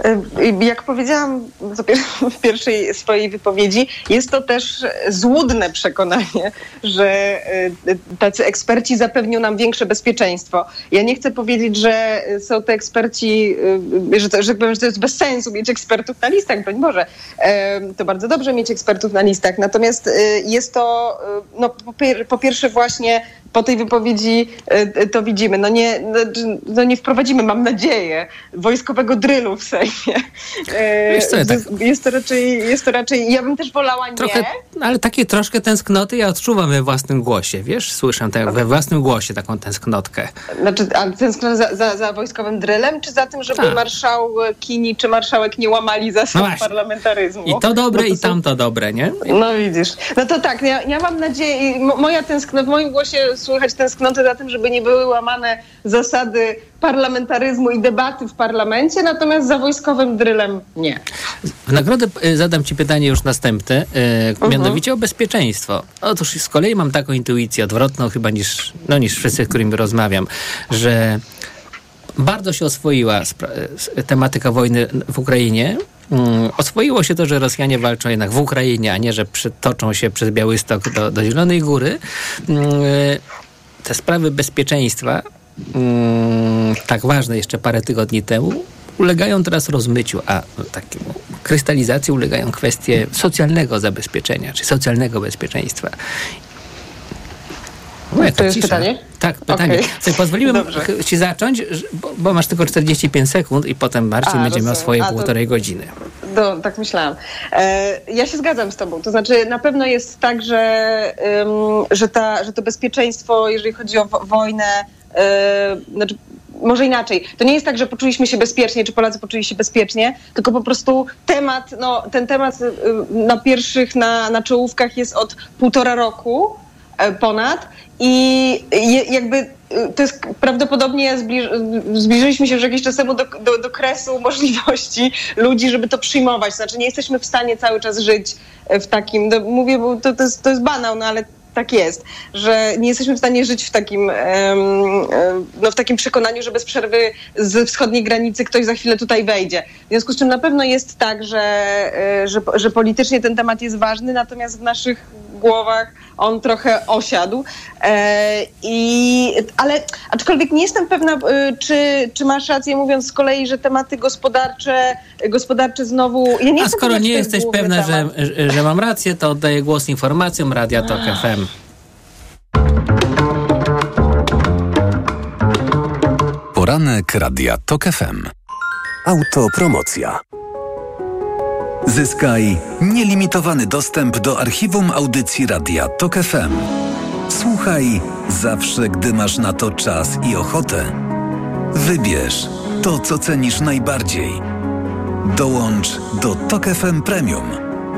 Y, Jak powiedziałam w pier- w pierwszej swojej wypowiedzi, jest to też złudne przekonanie, że y, tacy eksperci zapewnią nam większe bezpieczeństwo. Ja nie chcę powiedzieć, że są to eksperci, y, że to, że, powiem, że to jest bez sensu mieć ekspertów na listach, broń Boże. To bardzo dobrze mieć ekspertów na listach, natomiast jest to, no, po, pier- po pierwsze właśnie po tej wypowiedzi to widzimy. No nie, no, no nie wprowadzimy, mam nadzieję, wojskowego drylu w Sejmie. Wiesz co, ja tak- Jest to raczej, jest to raczej, ja bym też wolała nie. Trochę, ale takie troszkę tęsknoty ja odczuwam we własnym głosie, wiesz? Słyszę te, we własnym głosie taką tęsknotkę. Znaczy, a tęskno za, za, za wojskowym drylem, czy za tym, żeby Tak. marszałkini czy marszałek nie łamali zasad No parlamentaryzmu? I to dobre, Bo i są- tamto dobre, nie? No widzisz. No to tak, ja, ja mam nadzieję, moja tęsknota, w moim głosie słychać tęsknotę za tym, żeby nie były łamane zasady parlamentaryzmu i debaty w parlamencie, natomiast za wojskowym drylem nie. W nagrodę y, zadam Ci pytanie już następne, y, Mhm. mianowicie o bezpieczeństwo. Otóż z kolei mam taką intuicję odwrotną chyba niż, no, niż wszyscy, z którymi rozmawiam, że bardzo się oswoiła s- tematyka wojny w Ukrainie. Mm, Oswoiło się to, że Rosjanie walczą jednak w Ukrainie, a nie, że przetoczą się przez Białystok do, do Zielonej Góry. Mm, Te sprawy bezpieczeństwa, mm, tak ważne jeszcze parę tygodni temu, ulegają teraz rozmyciu, a takiemu krystalizacji ulegają kwestie socjalnego zabezpieczenia, czy socjalnego bezpieczeństwa. O, jaka To jest cisza. pytanie? Tak, pytanie. Okej. Sobie Dobrze. ch- ci zacząć, bo, bo masz tylko 45 sekund i potem Marcin A, będzie miał swoje A, to- półtorej godziny. No, tak myślałam. E, ja się zgadzam z tobą. To znaczy na pewno jest tak, że, że, ta, że to bezpieczeństwo, jeżeli chodzi o wo- wojnę, e, znaczy może inaczej. To nie jest tak, że poczuliśmy się bezpiecznie, czy Polacy poczuli się bezpiecznie, tylko po prostu temat, no, ten temat y, na pierwszych, na, na czołówkach jest od półtora roku e, ponad i jakby y, to jest prawdopodobnie zbliż, zbliżyliśmy się już jakiś czas temu do, do, do kresu możliwości ludzi, żeby to przyjmować. Znaczy nie jesteśmy w stanie cały czas żyć w takim, no, mówię, bo to, to, jest, to jest banał, no ale tak jest, że nie jesteśmy w stanie żyć w takim, no, w takim przekonaniu, że bez przerwy z wschodniej granicy ktoś za chwilę tutaj wejdzie. W związku z czym na pewno jest tak, że, e, że, że politycznie ten temat jest ważny, natomiast w naszych głowach on trochę osiadł. E, i, ale aczkolwiek nie jestem pewna, e, czy, czy masz rację mówiąc z kolei, że tematy gospodarcze, gospodarcze znowu... Ja A skoro pewna, nie jesteś pewna, że, że mam rację, to oddaję głos informacjom Radia Tok FM. Poranek Radia TOK FM. Autopromocja. Zyskaj nielimitowany dostęp do archiwum audycji Radia TOK FM. Słuchaj zawsze, gdy masz na to czas i ochotę. Wybierz to, co cenisz najbardziej. Dołącz do TOK FM Premium.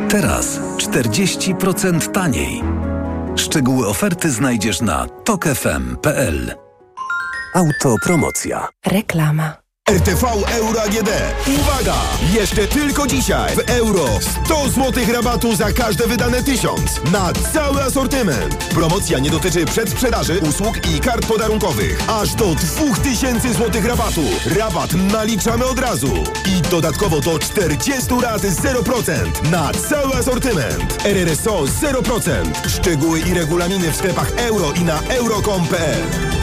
Teraz 40% taniej. Szczegóły oferty znajdziesz na tokefm.pl. Autopromocja. Reklama. RTV Euro AGD. Uwaga! Jeszcze tylko dzisiaj w euro 100 zł rabatu za każde wydane 1000 na cały asortyment. Promocja nie dotyczy przedsprzedaży, usług i kart podarunkowych. Aż do 2000 zł rabatu. Rabat naliczamy od razu. I dodatkowo do 40 rat 0% na cały asortyment. RRSO 0%. Szczegóły i regulaminy w sklepach euro i na euro.com.pl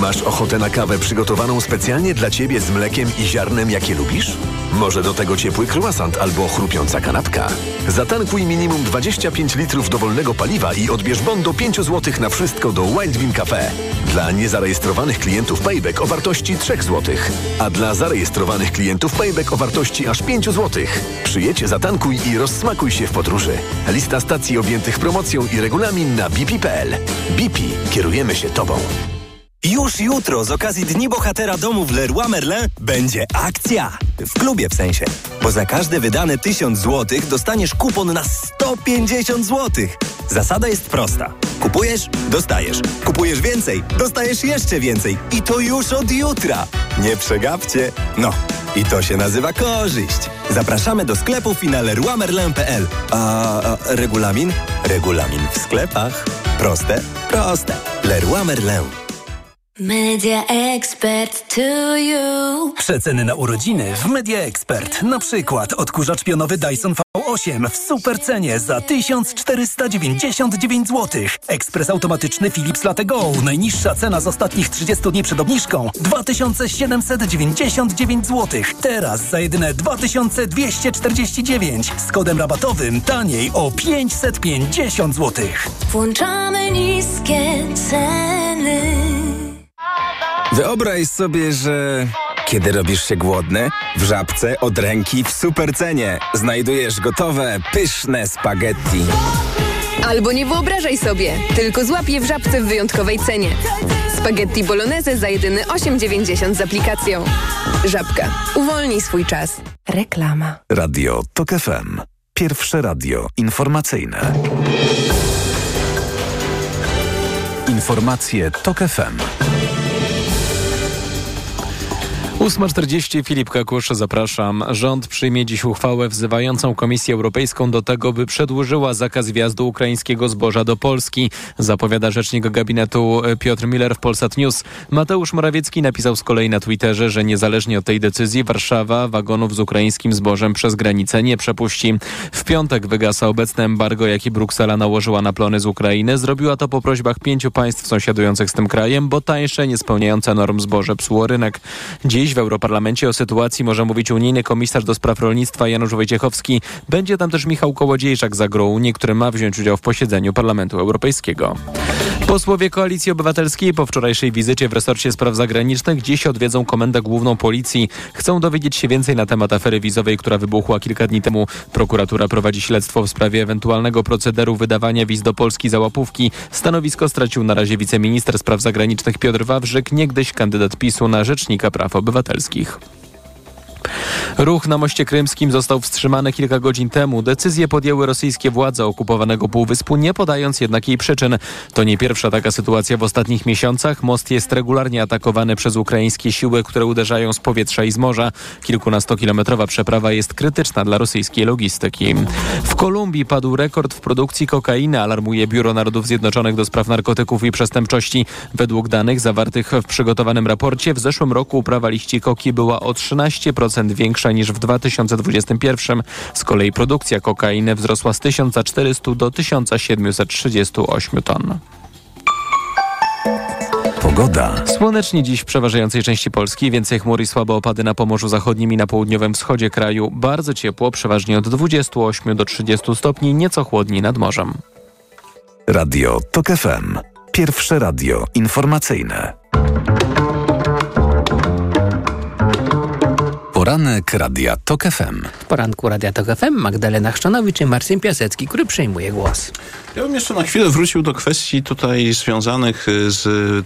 Masz ochotę na kawę przygotowaną specjalnie dla Ciebie z mlekiem i ziarnem, jakie lubisz? Może do tego ciepły croissant albo chrupiąca kanapka? Zatankuj minimum 25 litrów dowolnego paliwa i odbierz bon do 5 zł na wszystko do Wild Bean Cafe. Dla niezarejestrowanych klientów Payback o wartości 3 zł, a dla zarejestrowanych klientów Payback o wartości aż 5 zł. Przyjedź, zatankuj i rozsmakuj się w podróży. Lista stacji objętych promocją i regulamin na bp.pl. BP. Kierujemy się Tobą. Już jutro z okazji Dni Bohatera Domu w Leroy Merlin będzie akcja. W klubie w sensie. Bo za każde wydane 1000 zł dostaniesz kupon na 150 zł. Zasada jest prosta. Kupujesz, dostajesz. Kupujesz więcej, dostajesz jeszcze więcej. I to już od jutra. Nie przegapcie. No, i to się nazywa korzyść. Zapraszamy do sklepów i. A, a regulamin? Regulamin w sklepach. Proste? Proste. Leroy Merlin. Media Expert to you. Przeceny na urodziny w Media Expert. Na przykład odkurzacz pionowy Dyson V8 w super cenie za 1499 zł. Ekspres automatyczny Philips Latte Go. Najniższa cena z ostatnich 30 dni przed obniżką 2799 zł. Teraz za jedyne 2249 z kodem rabatowym taniej o 550 zł. Włączamy niskie ceny. Wyobraź sobie, że kiedy robisz się głodny, w żabce od ręki w supercenie znajdujesz gotowe, pyszne spaghetti. Albo nie wyobrażaj sobie, tylko złap je w żabce w wyjątkowej cenie. Spaghetti bolognese za jedyny 8,90 z aplikacją. Żabka. Uwolnij swój czas. Reklama. Radio TOK FM. Pierwsze radio informacyjne. Informacje TOK FM. 8.40 Filip Kakusz, zapraszam. Rząd przyjmie dziś uchwałę wzywającą Komisję Europejską do tego, by przedłużyła zakaz wjazdu ukraińskiego zboża do Polski. Zapowiada rzecznik gabinetu Piotr Miller w Polsat News. Mateusz Morawiecki napisał z kolei na Twitterze, że niezależnie od tej decyzji Warszawa wagonów z ukraińskim zbożem przez granicę nie przepuści. W piątek wygasa obecne embargo, jakie Bruksela nałożyła na plony z Ukrainy. Zrobiła to po prośbach pięciu państw sąsiadujących z tym krajem, bo tańsze, niespełniające norm zboże psuło rynek. Dziś w Europarlamencie o sytuacji może mówić unijny komisarz do spraw rolnictwa Janusz Wojciechowski. Będzie tam też Michał Kołodziejczak z Agrounii, który ma wziąć udział w posiedzeniu Parlamentu Europejskiego. Posłowie Koalicji Obywatelskiej po wczorajszej wizycie w resorcie spraw zagranicznych dziś odwiedzą Komendę Główną Policji. Chcą dowiedzieć się więcej na temat afery wizowej, która wybuchła kilka dni temu. Prokuratura prowadzi śledztwo w sprawie ewentualnego procederu wydawania wiz do Polski za łapówki. Stanowisko stracił na razie wiceminister spraw zagranicznych Piotr Wawrzyk, niegdyś kandydat PiSu na Rzecznika Praw Obywatelskich obywatelskich. Ruch na moście krymskim został wstrzymany kilka godzin temu. Decyzję podjęły rosyjskie władze okupowanego półwyspu, nie podając jednak jej przyczyn. To nie pierwsza taka sytuacja w ostatnich miesiącach. Most jest regularnie atakowany przez ukraińskie siły, które uderzają z powietrza i z morza. Kilkunastokilometrowa przeprawa jest krytyczna dla rosyjskiej logistyki. W Kolumbii padł rekord w produkcji kokainy, alarmuje Biuro Narodów Zjednoczonych do spraw narkotyków i przestępczości. Według danych zawartych w przygotowanym raporcie w zeszłym roku uprawa liści koki była o 13% większa niż w 2021. Z kolei produkcja kokainy wzrosła z 1400 do 1738 ton. Pogoda. Słonecznie dziś w przeważającej części Polski, więcej chmur i słabe opady na Pomorzu Zachodnim i na południowym wschodzie kraju. Bardzo ciepło, przeważnie od 28 do 30 stopni, nieco chłodniej nad morzem. Radio TOK FM. Pierwsze radio informacyjne. Poranek Radia TOK FM. W poranku Radia TOK FM Magdalena Chrzczanowicz i Marcin Piasecki, który przejmuje głos. Ja bym jeszcze na chwilę wrócił do kwestii tutaj związanych y, z y,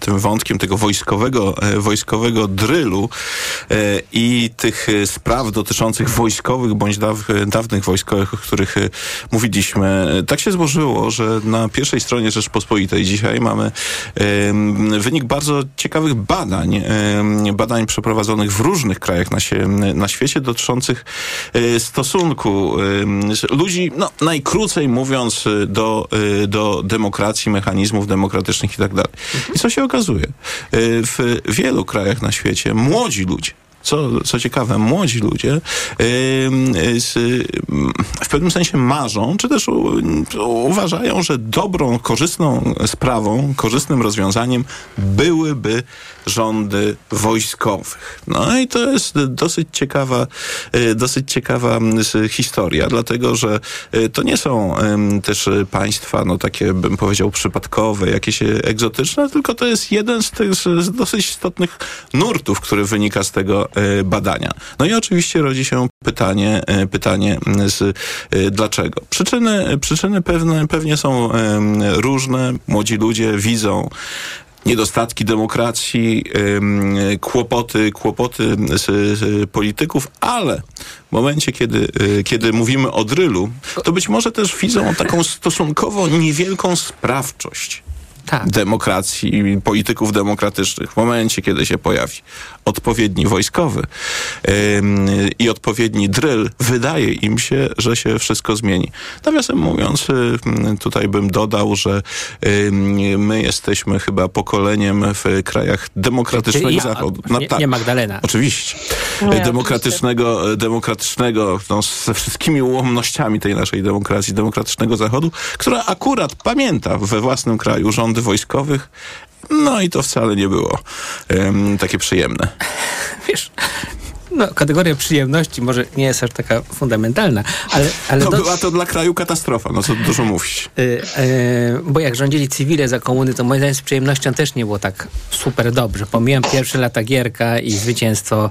tym wątkiem tego wojskowego, e, wojskowego drylu i tych y, spraw dotyczących wojskowych bądź daw, dawnych wojskowych, o których y, mówiliśmy. Tak się złożyło, że na pierwszej stronie Rzeczpospolitej dzisiaj mamy wynik bardzo ciekawych badań, badań przeprowadzonych w różnych krajach na, się, na świecie dotyczących e, stosunku z- ludzi, no najkrócej mówiąc, y, do, y, do demokracji, mechanizmów demokratycznych i tak dalej. I co się okazuje? Y, W wielu krajach na świecie młodzi ludzie, co, co ciekawe, młodzi ludzie w pewnym sensie marzą, czy też uważają, że dobrą, korzystną sprawą, korzystnym rozwiązaniem byłyby rządy wojskowych. No i to jest dosyć ciekawa, y, dosyć ciekawa mm, historia, dlatego że y, to nie są też państwa, no takie bym powiedział przypadkowe, jakieś egzotyczne, tylko to jest jeden z tych z, dosyć istotnych nurtów, który wynika z tego y, badania. No i oczywiście rodzi się pytanie, y, pytanie mm, z, y, dlaczego. Przyczyny, przyczyny pewne, pewnie są różne. Młodzi ludzie widzą niedostatki demokracji, kłopoty, kłopoty polityków, ale w momencie, kiedy, y, kiedy mówimy o drylu, to być może też widzą taką stosunkowo niewielką sprawczość demokracji i polityków demokratycznych w momencie, kiedy się pojawi odpowiedni wojskowy ym, i odpowiedni drill, wydaje im się, że się wszystko zmieni. Nawiasem mówiąc, ym, tutaj bym dodał, że ym, my jesteśmy chyba pokoleniem w krajach demokratycznego Ja, Zachodu. nie- nie Magdalena. Oczywiście. Nie, demokratycznego, demokratycznego no, ze wszystkimi ułomnościami tej naszej demokracji, demokratycznego Zachodu, która akurat pamięta we własnym kraju rządy wojskowych. No i to wcale nie było em, takie przyjemne. Wiesz, no, kategoria przyjemności może nie jest aż taka fundamentalna, ale... ale no do- była to dla kraju katastrofa, no co dużo mówić. Y, y, bo jak rządzili cywile za komuny, to moim zdaniem z przyjemnością też nie było tak super dobrze. Pomijam pierwsze lata Gierka i zwycięstwo,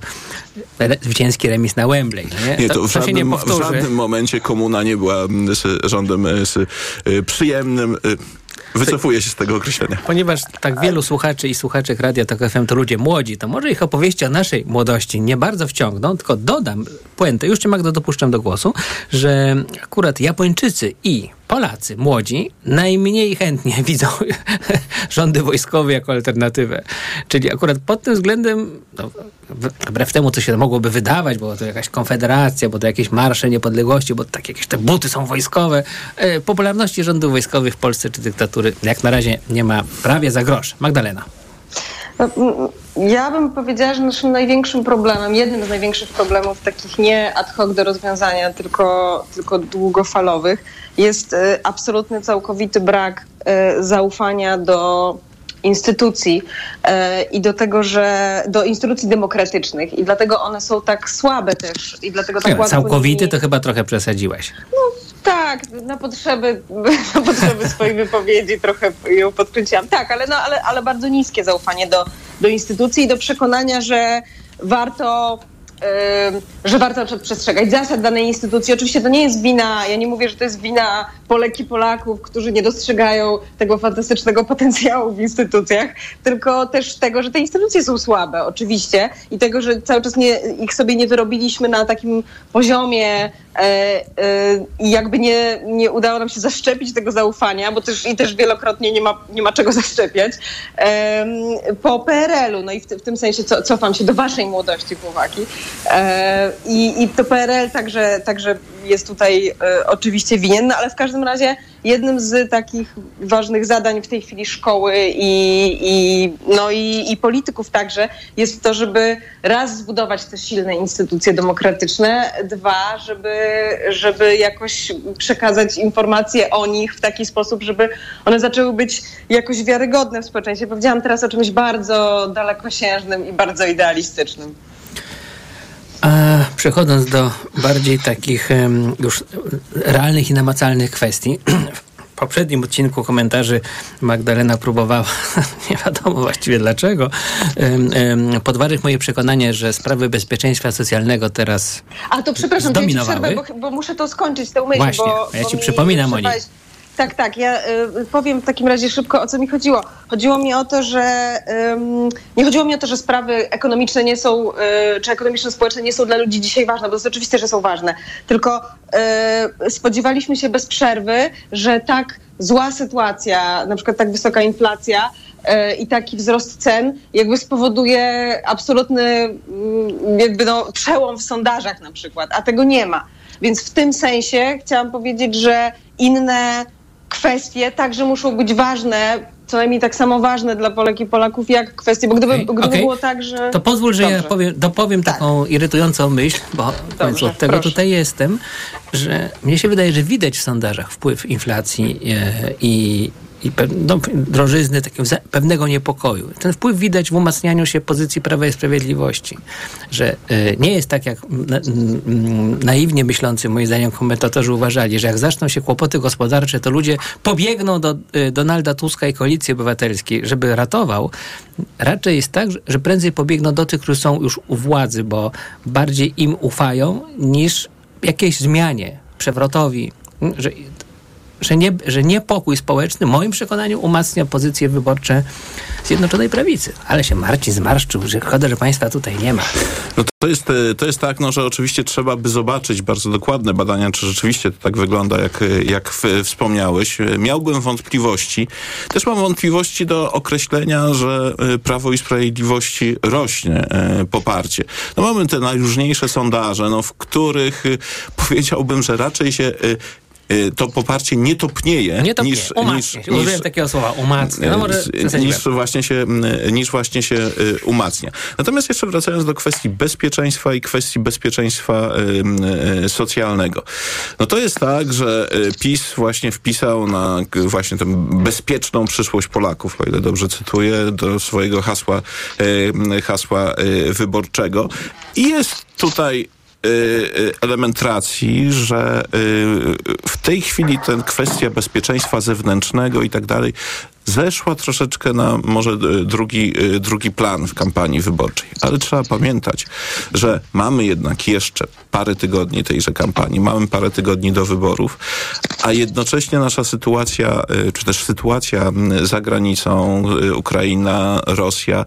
re, zwycięski remis na Wembley. Nie, Nie, to, w, się nie żadnym, w żadnym momencie komuna nie była mm, z rządem y, z, y, przyjemnym. y, Wycofuję się z tego określenia. Ponieważ tak wielu słuchaczy i słuchaczek Radia Tok FM to ludzie młodzi, to może ich opowieści o naszej młodości nie bardzo wciągną, tylko dodam puentę, już cię Magdo dopuszczam do głosu, że akurat Japończycy i Polacy młodzi najmniej chętnie widzą rządy wojskowe jako alternatywę. Czyli akurat pod tym względem, no, wbrew temu, co się mogłoby wydawać, bo to jakaś konfederacja, bo to jakieś marsze niepodległości, bo tak jakieś te buty są wojskowe. E, popularności rządów wojskowych w Polsce czy dyktatury jak na razie nie ma prawie za grosz. Magdalena. No, Ja bym powiedziała, że naszym największym problemem, jednym z największych problemów, takich nie ad hoc do rozwiązania, tylko, tylko długofalowych, jest e, absolutny, całkowity brak e, zaufania do instytucji e, i do tego, że do instytucji demokratycznych i dlatego one są tak słabe też i dlatego tak łatwo Całkowity to chyba trochę przesadziłeś. Tak, na potrzeby, na potrzeby swojej wypowiedzi trochę ją podkręciłam. Tak, ale, no, ale, ale bardzo niskie zaufanie do, do instytucji i do przekonania, że warto. że warto przestrzegać zasad danej instytucji. Oczywiście to nie jest wina, ja nie mówię, że to jest wina Polek i Polaków, którzy nie dostrzegają tego fantastycznego potencjału w instytucjach, tylko też tego, że te instytucje są słabe, oczywiście, i tego, że cały czas nie, ich sobie nie wyrobiliśmy na takim poziomie i jakby nie, nie udało nam się zaszczepić tego zaufania, bo też i też wielokrotnie nie ma, nie ma czego zaszczepiać, em, po PRL-u. No i w, w tym sensie co, cofam się do waszej młodości, chłopaki. E, I, I to PRL także, także jest tutaj e, oczywiście winien, no ale w każdym razie jednym z takich ważnych zadań w tej chwili szkoły i, i, no i, i polityków także jest to, żeby raz zbudować te silne instytucje demokratyczne, dwa, żeby, żeby jakoś przekazać informacje o nich w taki sposób, żeby one zaczęły być jakoś wiarygodne w społeczeństwie. Powiedziałam teraz o czymś bardzo dalekosiężnym i bardzo idealistycznym. A przechodząc do bardziej takich już realnych i namacalnych kwestii, poprzednim odcinku komentarzy Magdalena próbowała, nie wiadomo właściwie dlaczego, podważyć moje przekonanie, że sprawy bezpieczeństwa socjalnego teraz A to przepraszam, to ja ci przerwę, bo, bo muszę to skończyć, tę myśl, Właśnie, bo, ja ci mi przypominam o niej. Tak, tak. Ja y, powiem w takim razie szybko, o co mi chodziło. Chodziło mi o to, że ym, nie chodziło mi o to, że sprawy ekonomiczne nie są, y, czy ekonomiczno-społeczne nie są dla ludzi dzisiaj ważne, bo to jest oczywiste, że są ważne. Tylko y, spodziewaliśmy się bez przerwy, że tak zła sytuacja, na przykład tak wysoka inflacja y, i taki wzrost cen jakby spowoduje absolutny mm, jakby no, przełom w sondażach na przykład, a tego nie ma. Więc w tym sensie chciałam powiedzieć, że inne kwestie także muszą być ważne, co najmniej tak samo ważne dla Polek i Polaków, jak kwestie, bo gdyby, Okej, gdyby okej. było tak, że... To pozwól, że ja Dobrze. powiem, dopowiem taką irytującą myśl, bo w końcu od tego proszę. tutaj jestem, że mnie się wydaje, że widać w sondażach wpływ inflacji e, i, i pe- no, drożyzny, takiego pewnego niepokoju. Ten wpływ widać w umacnianiu się pozycji Prawa i Sprawiedliwości, że e, nie jest tak, jak na, naiwnie myślący, moim zdaniem, komentatorzy uważali, że jak zaczną się kłopoty gospodarcze, to ludzie pobiegną do e, Donalda Tuska i Koalicji Obywatelskiej, żeby ratował. Raczej jest tak, że prędzej pobiegną do tych, którzy są już u władzy, bo bardziej im ufają niż jakiejś zmianie, przewrotowi, że, że, nie, że niepokój społeczny, w moim przekonaniu, umacnia pozycje wyborcze Zjednoczonej Prawicy. Ale się Marcin zmarszczył, że szkoda, że państwa tutaj nie ma. No to jest, e, to jest tak, no, że oczywiście trzeba by zobaczyć bardzo dokładne badania, czy rzeczywiście to tak wygląda, jak, e, jak w, wspomniałeś. E, Miałbym wątpliwości. Też mam wątpliwości do określenia, że Prawo i Sprawiedliwości rośnie poparcie. No mamy te najróżniejsze sondaże, no, w których powiedziałbym, że raczej się to poparcie nie topnieje, Nie to niż, umacnia niż. Użyłem takiego słowa, umacnia. No może z- przesadziłem. niż właśnie się, niż właśnie się y, umacnia. Natomiast jeszcze wracając do kwestii bezpieczeństwa i kwestii bezpieczeństwa y, socjalnego. No to jest tak, że y, PiS właśnie wpisał na właśnie tę bezpieczną przyszłość Polaków, o ile dobrze cytuję, do swojego hasła, y, hasła y, wyborczego. I jest tutaj y, y, element racji, że y, w tej chwili ten kwestia bezpieczeństwa zewnętrznego i tak dalej zeszła troszeczkę na może y, drugi, y, drugi plan w kampanii wyborczej. Ale trzeba pamiętać, że mamy jednak jeszcze parę tygodni tejże kampanii, mamy parę tygodni do wyborów, a jednocześnie nasza sytuacja, y, czy też sytuacja za granicą, Ukraina, Rosja,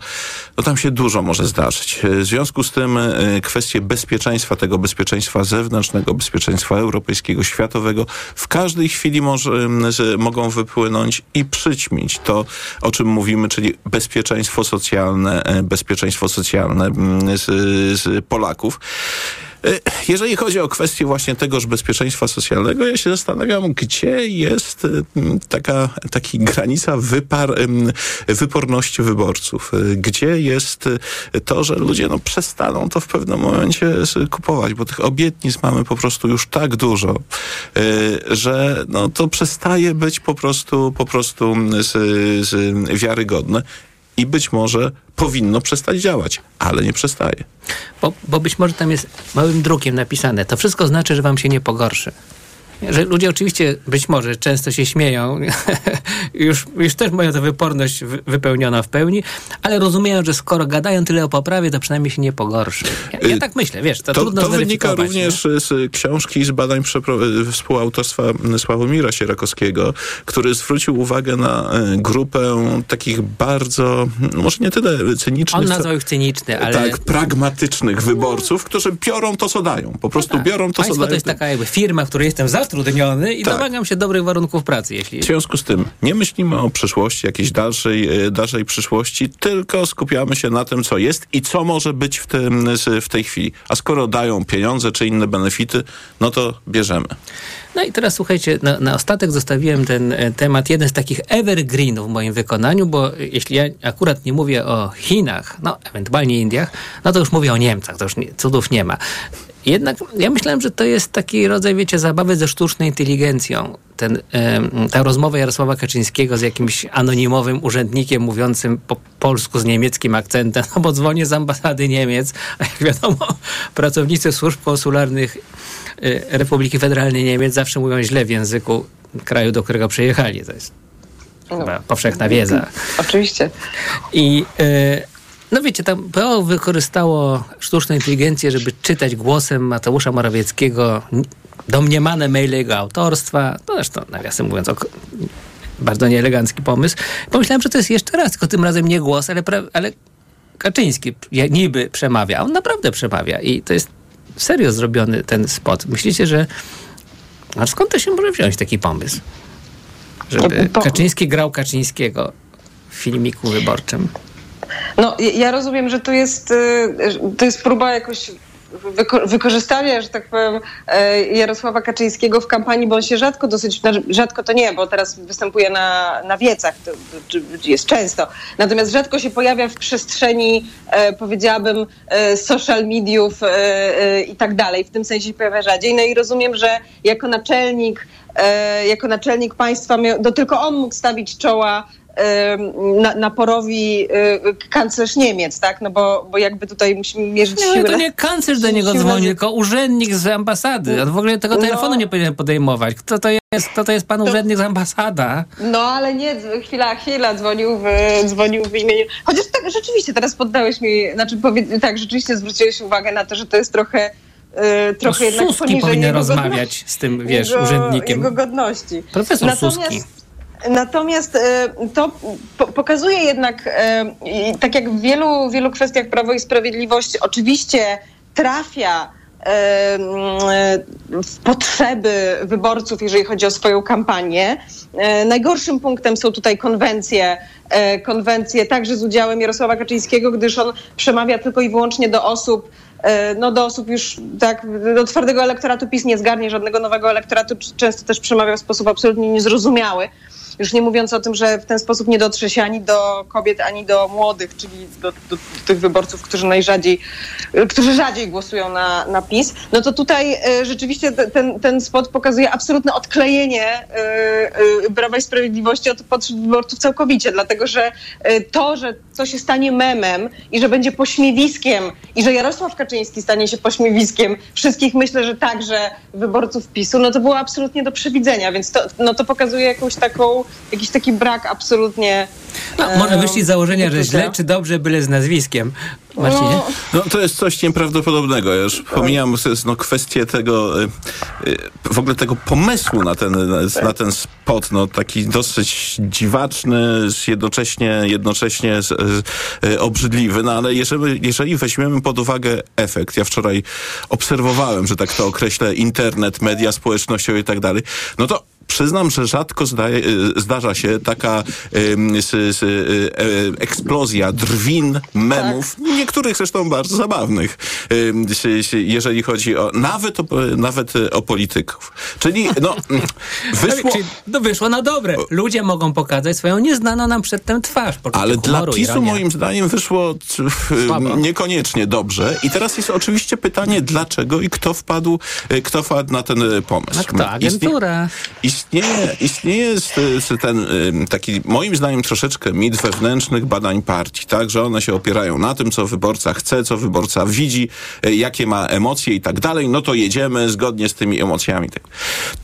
no tam się dużo może zdarzyć. W związku z tym kwestie bezpieczeństwa, tego bezpieczeństwa zewnętrznego, bezpieczeństwa europejskiego, światowego, w każdej chwili może, mogą wypłynąć i przyćmić to, o czym mówimy, czyli bezpieczeństwo socjalne, e, bezpieczeństwo socjalne mm, z, z Polaków. E, Jeżeli chodzi o kwestię właśnie tegoż bezpieczeństwa socjalnego, ja się zastanawiam, gdzie jest em, taka, taki granica wypar, wyporności wyborców. E, Gdzie jest e, to, że ludzie no, przestaną to w pewnym momencie kupować, bo tych obietnic mamy po prostu już tak dużo, e, że no, to przestaje być po prostu, po prostu z, z wiarygodne i być może powinno przestać działać, ale nie przestaje. Bo, bo być może tam jest małym drukiem napisane. To wszystko znaczy, że wam się nie pogorszy. Że ludzie oczywiście być może często się śmieją, już, już też mają tę wyporność wy- wypełniona w pełni, ale rozumieją, że skoro gadają tyle o poprawie, to przynajmniej się nie pogorszy. Ja, ja tak myślę, wiesz, to, To, trudno to wynika również z książki i z badań współautorstwa Sławomira Sierakowskiego, który zwrócił uwagę na y, grupę takich bardzo, no może nie tyle cynicznych, On co- nazwał ich cyniczny, ale... tak, pragmatycznych wyborców, którzy biorą to, co dają. Po prostu biorą to, co No tak. Państwo dają. to jest taka jakby firma, w której jestem zatrudniony i Tak. domagam się dobrych warunków pracy, jeśli... W związku z tym nie myślimy o przyszłości, jakiejś dalszej, e, dalszej przyszłości, tylko skupiamy się na tym, co jest i co może być w, tym, w tej chwili. A skoro dają pieniądze czy inne benefity, no to bierzemy. No i teraz słuchajcie, na, na ostatek zostawiłem ten e, temat, jeden z takich evergreenów w moim wykonaniu, bo jeśli ja akurat nie mówię o Chinach, no ewentualnie Indiach, no to już mówię o Niemcach, to już nie, cudów nie ma. Jednak ja myślałem, że to jest taki rodzaj, wiecie, zabawy ze sztuczną inteligencją. ten, em, ta rozmowa Jarosława Kaczyńskiego z jakimś anonimowym urzędnikiem mówiącym po polsku z niemieckim akcentem, no bo dzwonię z ambasady Niemiec, a jak wiadomo, pracownicy służb konsularnych y, Republiki Federalnej Niemiec zawsze mówią źle w języku kraju, do którego przyjechali. To jest chyba powszechna wiedza. Oczywiście. I e, no wiecie, tam PO wykorzystało sztuczną inteligencję, żeby czytać głosem Mateusza Morawieckiego domniemane maile jego autorstwa. To zresztą, nawiasem mówiąc, ok- bardzo nieelegancki pomysł. Pomyślałem, że to jest jeszcze raz, tylko tym razem nie głos, ale, ale Kaczyński niby przemawia, a on naprawdę przemawia i to jest serio zrobiony ten spot. Myślicie, że a skąd to się może wziąć taki pomysł? Żeby Kaczyński grał Kaczyńskiego w filmiku wyborczym. No, ja- rozumiem, że to jest, y, to jest próba jakoś wyko- wykorzystania, że tak powiem, e, Jarosława Kaczyńskiego w kampanii, bo on się rzadko dosyć, znaczy, rzadko to nie, bo teraz występuje na, na wiecach, to, to, jest często. Natomiast rzadko się pojawia w przestrzeni, e, powiedziałabym, e, social mediów i tak dalej. W tym sensie się pojawia rzadziej. No i rozumiem, że jako naczelnik, jako naczelnik państwa, miał, to tylko on mógł stawić czoła naporowi y, kanclerz Niemiec, tak? No bo, bo jakby tutaj musimy mierzyć Nie, to nie kanclerz do niego dzwoni, tylko urzędnik z ambasady. On w ogóle tego No. telefonu nie powinien podejmować. Kto to jest, kto to jest pan urzędnik z ambasada? No ale nie, chwila, chwila, dzwonił w, dzwonił w imieniu. Chociaż tak, rzeczywiście teraz poddałeś mi, znaczy powie, tak, rzeczywiście zwróciłeś uwagę na to, że to jest trochę, y, trochę No, jednak poniżej powinien jego rozmawiać z tym, wiesz, jego, urzędnikiem. Jego godności. Profesor Natomiast, Suski. Natomiast e, to po, pokazuje jednak, e, tak jak w wielu, wielu kwestiach Prawo i Sprawiedliwość oczywiście trafia e, w potrzeby wyborców, jeżeli chodzi o swoją kampanię. Najgorszym punktem są tutaj konwencje, konwencje także z udziałem Jarosława Kaczyńskiego, gdyż on przemawia tylko i wyłącznie do osób, no do osób już tak, do twardego elektoratu PiS nie zgarnie żadnego nowego elektoratu, często też przemawia w sposób absolutnie niezrozumiały. Już nie mówiąc o tym, że w ten sposób nie dotrze się ani do kobiet, ani do młodych, czyli do, do, do tych wyborców, którzy najrzadziej, y, którzy rzadziej głosują na, na PiS, no to tutaj y, rzeczywiście te- ten, ten spot pokazuje absolutne odklejenie y, y, Prawa i Sprawiedliwości od potrzeb wyborców całkowicie, dlatego że y, to, że to się stanie memem i że będzie pośmiewiskiem i że Jarosław Kaczyński stanie się pośmiewiskiem wszystkich, myślę, że także wyborców PiSu, no to było absolutnie do przewidzenia, więc to, no to pokazuje jakąś taką, jakiś taki brak absolutnie... No, może wyszli z założenia, że źle czy dobrze, byle z nazwiskiem. Marcinie? No to jest coś nieprawdopodobnego. Ja już pomijam no, kwestię tego, y, y, w ogóle tego pomysłu na ten, na ten spot, no taki dosyć dziwaczny, jednocześnie, jednocześnie y, obrzydliwy, no ale jeżeli, jeżeli weźmiemy pod uwagę efekt, ja wczoraj obserwowałem, że tak to określę, internet, media społecznościowe i tak dalej, no to Przyznam, że rzadko zdaje, y, zdarza się taka y, e, eksplozja drwin, memów, niektórych zresztą bardzo zabawnych, jeżeli chodzi o nawet o, nawet o polityków. Czyli no, wyszło... Czyli, no wyszło na dobre. Ludzie mogą pokazać swoją nieznaną nam przedtem twarz. Ale dla PiSu moim zdaniem wyszło Słabo. niekoniecznie dobrze. I teraz jest oczywiście pytanie, dlaczego i kto wpadł, y, kto wpadł na ten pomysł. No kto? Agentura. Istnieje, istnieje s- s- ten ym, taki, moim zdaniem, troszeczkę mit wewnętrznych badań partii, tak, że one się opierają na tym, co wyborca chce, co wyborca widzi, y, jakie ma emocje i tak dalej, no to jedziemy zgodnie z tymi emocjami. Tak.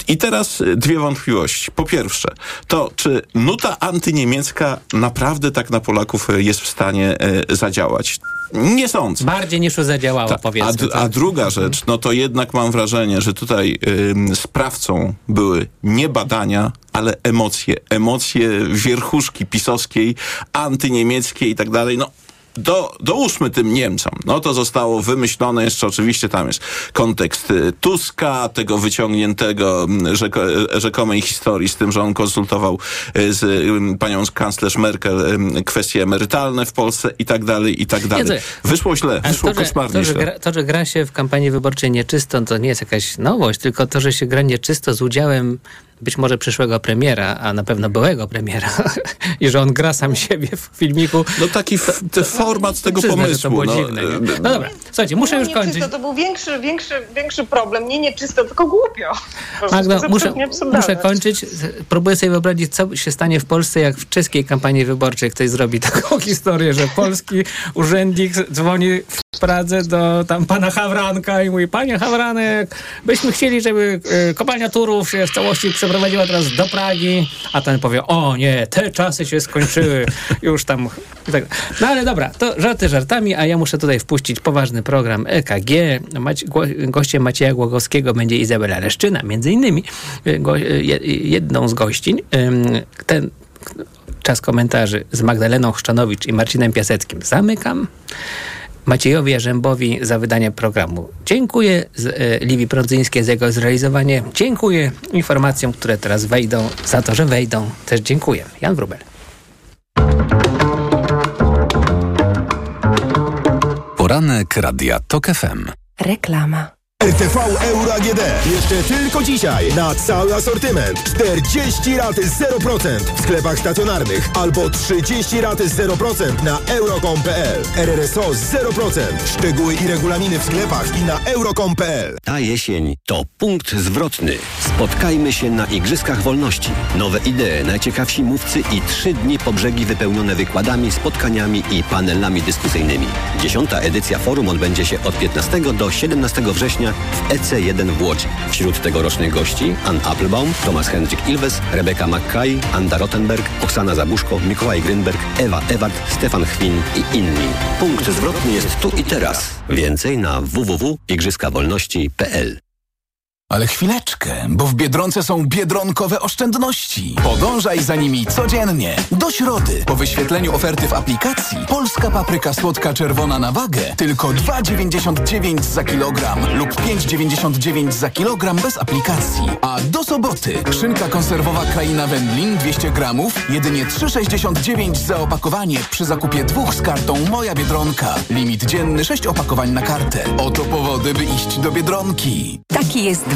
I teraz y, dwie wątpliwości. Po pierwsze, to czy nuta antyniemiecka naprawdę tak na Polaków y, jest w stanie y, zadziałać? Nie sądzę. Bardziej niż zadziałało, Tak, powiedzmy. a, d- a tak. druga rzecz, no to jednak mam wrażenie, że tutaj ym, sprawcą były nie badania, ale emocje. Emocje wierchuszki pisowskiej, antyniemieckiej i tak dalej. No, do, dołóżmy tym Niemcom. No to zostało wymyślone jeszcze, oczywiście tam jest kontekst y, Tuska, tego wyciągniętego rzeko, y, rzekomej historii z tym, że on konsultował y, z panią kanclerz Merkel kwestie emerytalne w Polsce i tak dalej, i tak dalej. Wyszło źle, wyszło to, że, koszmarnie to, że gra, to, że gra się w kampanii wyborczej nieczysto, to nie jest jakaś nowość, tylko to, że się gra nieczysto z udziałem być może przyszłego premiera, a na pewno byłego premiera i że on gra sam siebie w filmiku. No taki f- te format tego Przyznam, że pomysłu. To było no, dziwne. Nie? No dobra, słuchajcie, muszę Nie, już kończyć. To był większy, większy, większy problem. Nie nieczysto, tylko głupio. Magda, to muszę, muszę kończyć. Próbuję sobie wyobrazić, co się stanie w Polsce, jak w czeskiej kampanii wyborczej ktoś zrobi taką historię, że polski urzędnik dzwoni w Pradze do tam pana Hawranka i mówi, panie Hawranek, byśmy chcieli, żeby e, kopalnia Turów się w całości przeprowadziła teraz do Pragi, a ten powie, o nie, te czasy się skończyły, już tam... Tak. No ale dobra, to żarty żartami, a ja muszę tutaj wpuścić poważny program EKG. Maci- gościem Macieja Głogowskiego będzie Izabela Leszczyna, między innymi e, e, je- jedną z gościń. Ten czas komentarzy z Magdaleną Chrzczanowicz i Marcinem Piaseckim zamykam. Maciejowi Jarzębowi za wydanie programu. Dziękuję z, e, Liwi Prądzyńskiej za jego zrealizowanie. Dziękuję informacjom, które teraz wejdą, za to, że wejdą. Też dziękuję. Jan Wrubel. Poranek Radia TOK FM. Reklama. RTV Euro AGD. Jeszcze tylko dzisiaj na cały asortyment. 40 lat 0% w sklepach stacjonarnych albo 30 lat 0% na euro.com.pl. RRSO 0%. Szczegóły i regulaminy w sklepach i na euro.com.pl. Ta jesień to punkt zwrotny. Spotkajmy się na Igrzyskach Wolności. Nowe idee, najciekawsi mówcy i trzy dni po brzegi wypełnione wykładami, spotkaniami i panelami dyskusyjnymi. Dziesiąta edycja forum odbędzie się od 15 do 17 września w EC1 w Łodzi. Wśród tegorocznych gości Ann Applebaum, Thomas Hendrik Ilves, Rebeka McKay, Anda Rottenberg, Oksana Zabuszko, Mikołaj Grynberg, Ewa Ewart, Stefan Chwin i inni. Punkt zwrotny jest tu i teraz. Więcej na www.igrzyskawolności.pl Ale chwileczkę, bo w Biedronce są biedronkowe oszczędności. Podążaj za nimi codziennie. Do środy, po wyświetleniu oferty w aplikacji, polska papryka słodka czerwona na wagę tylko 2,99 za kilogram lub 5,99 za kilogram bez aplikacji. A do soboty, szynka konserwowa kraina wędlin 200 gramów, jedynie 3,69 za opakowanie przy zakupie dwóch z kartą Moja Biedronka. Limit dzienny 6 opakowań na kartę. Oto powody, by iść do Biedronki. Taki jest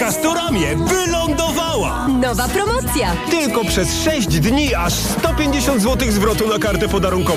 Castoramie wylądowała! Nowa promocja! Tylko przez 6 dni aż 150 zł zwrotu na kartę podarunkową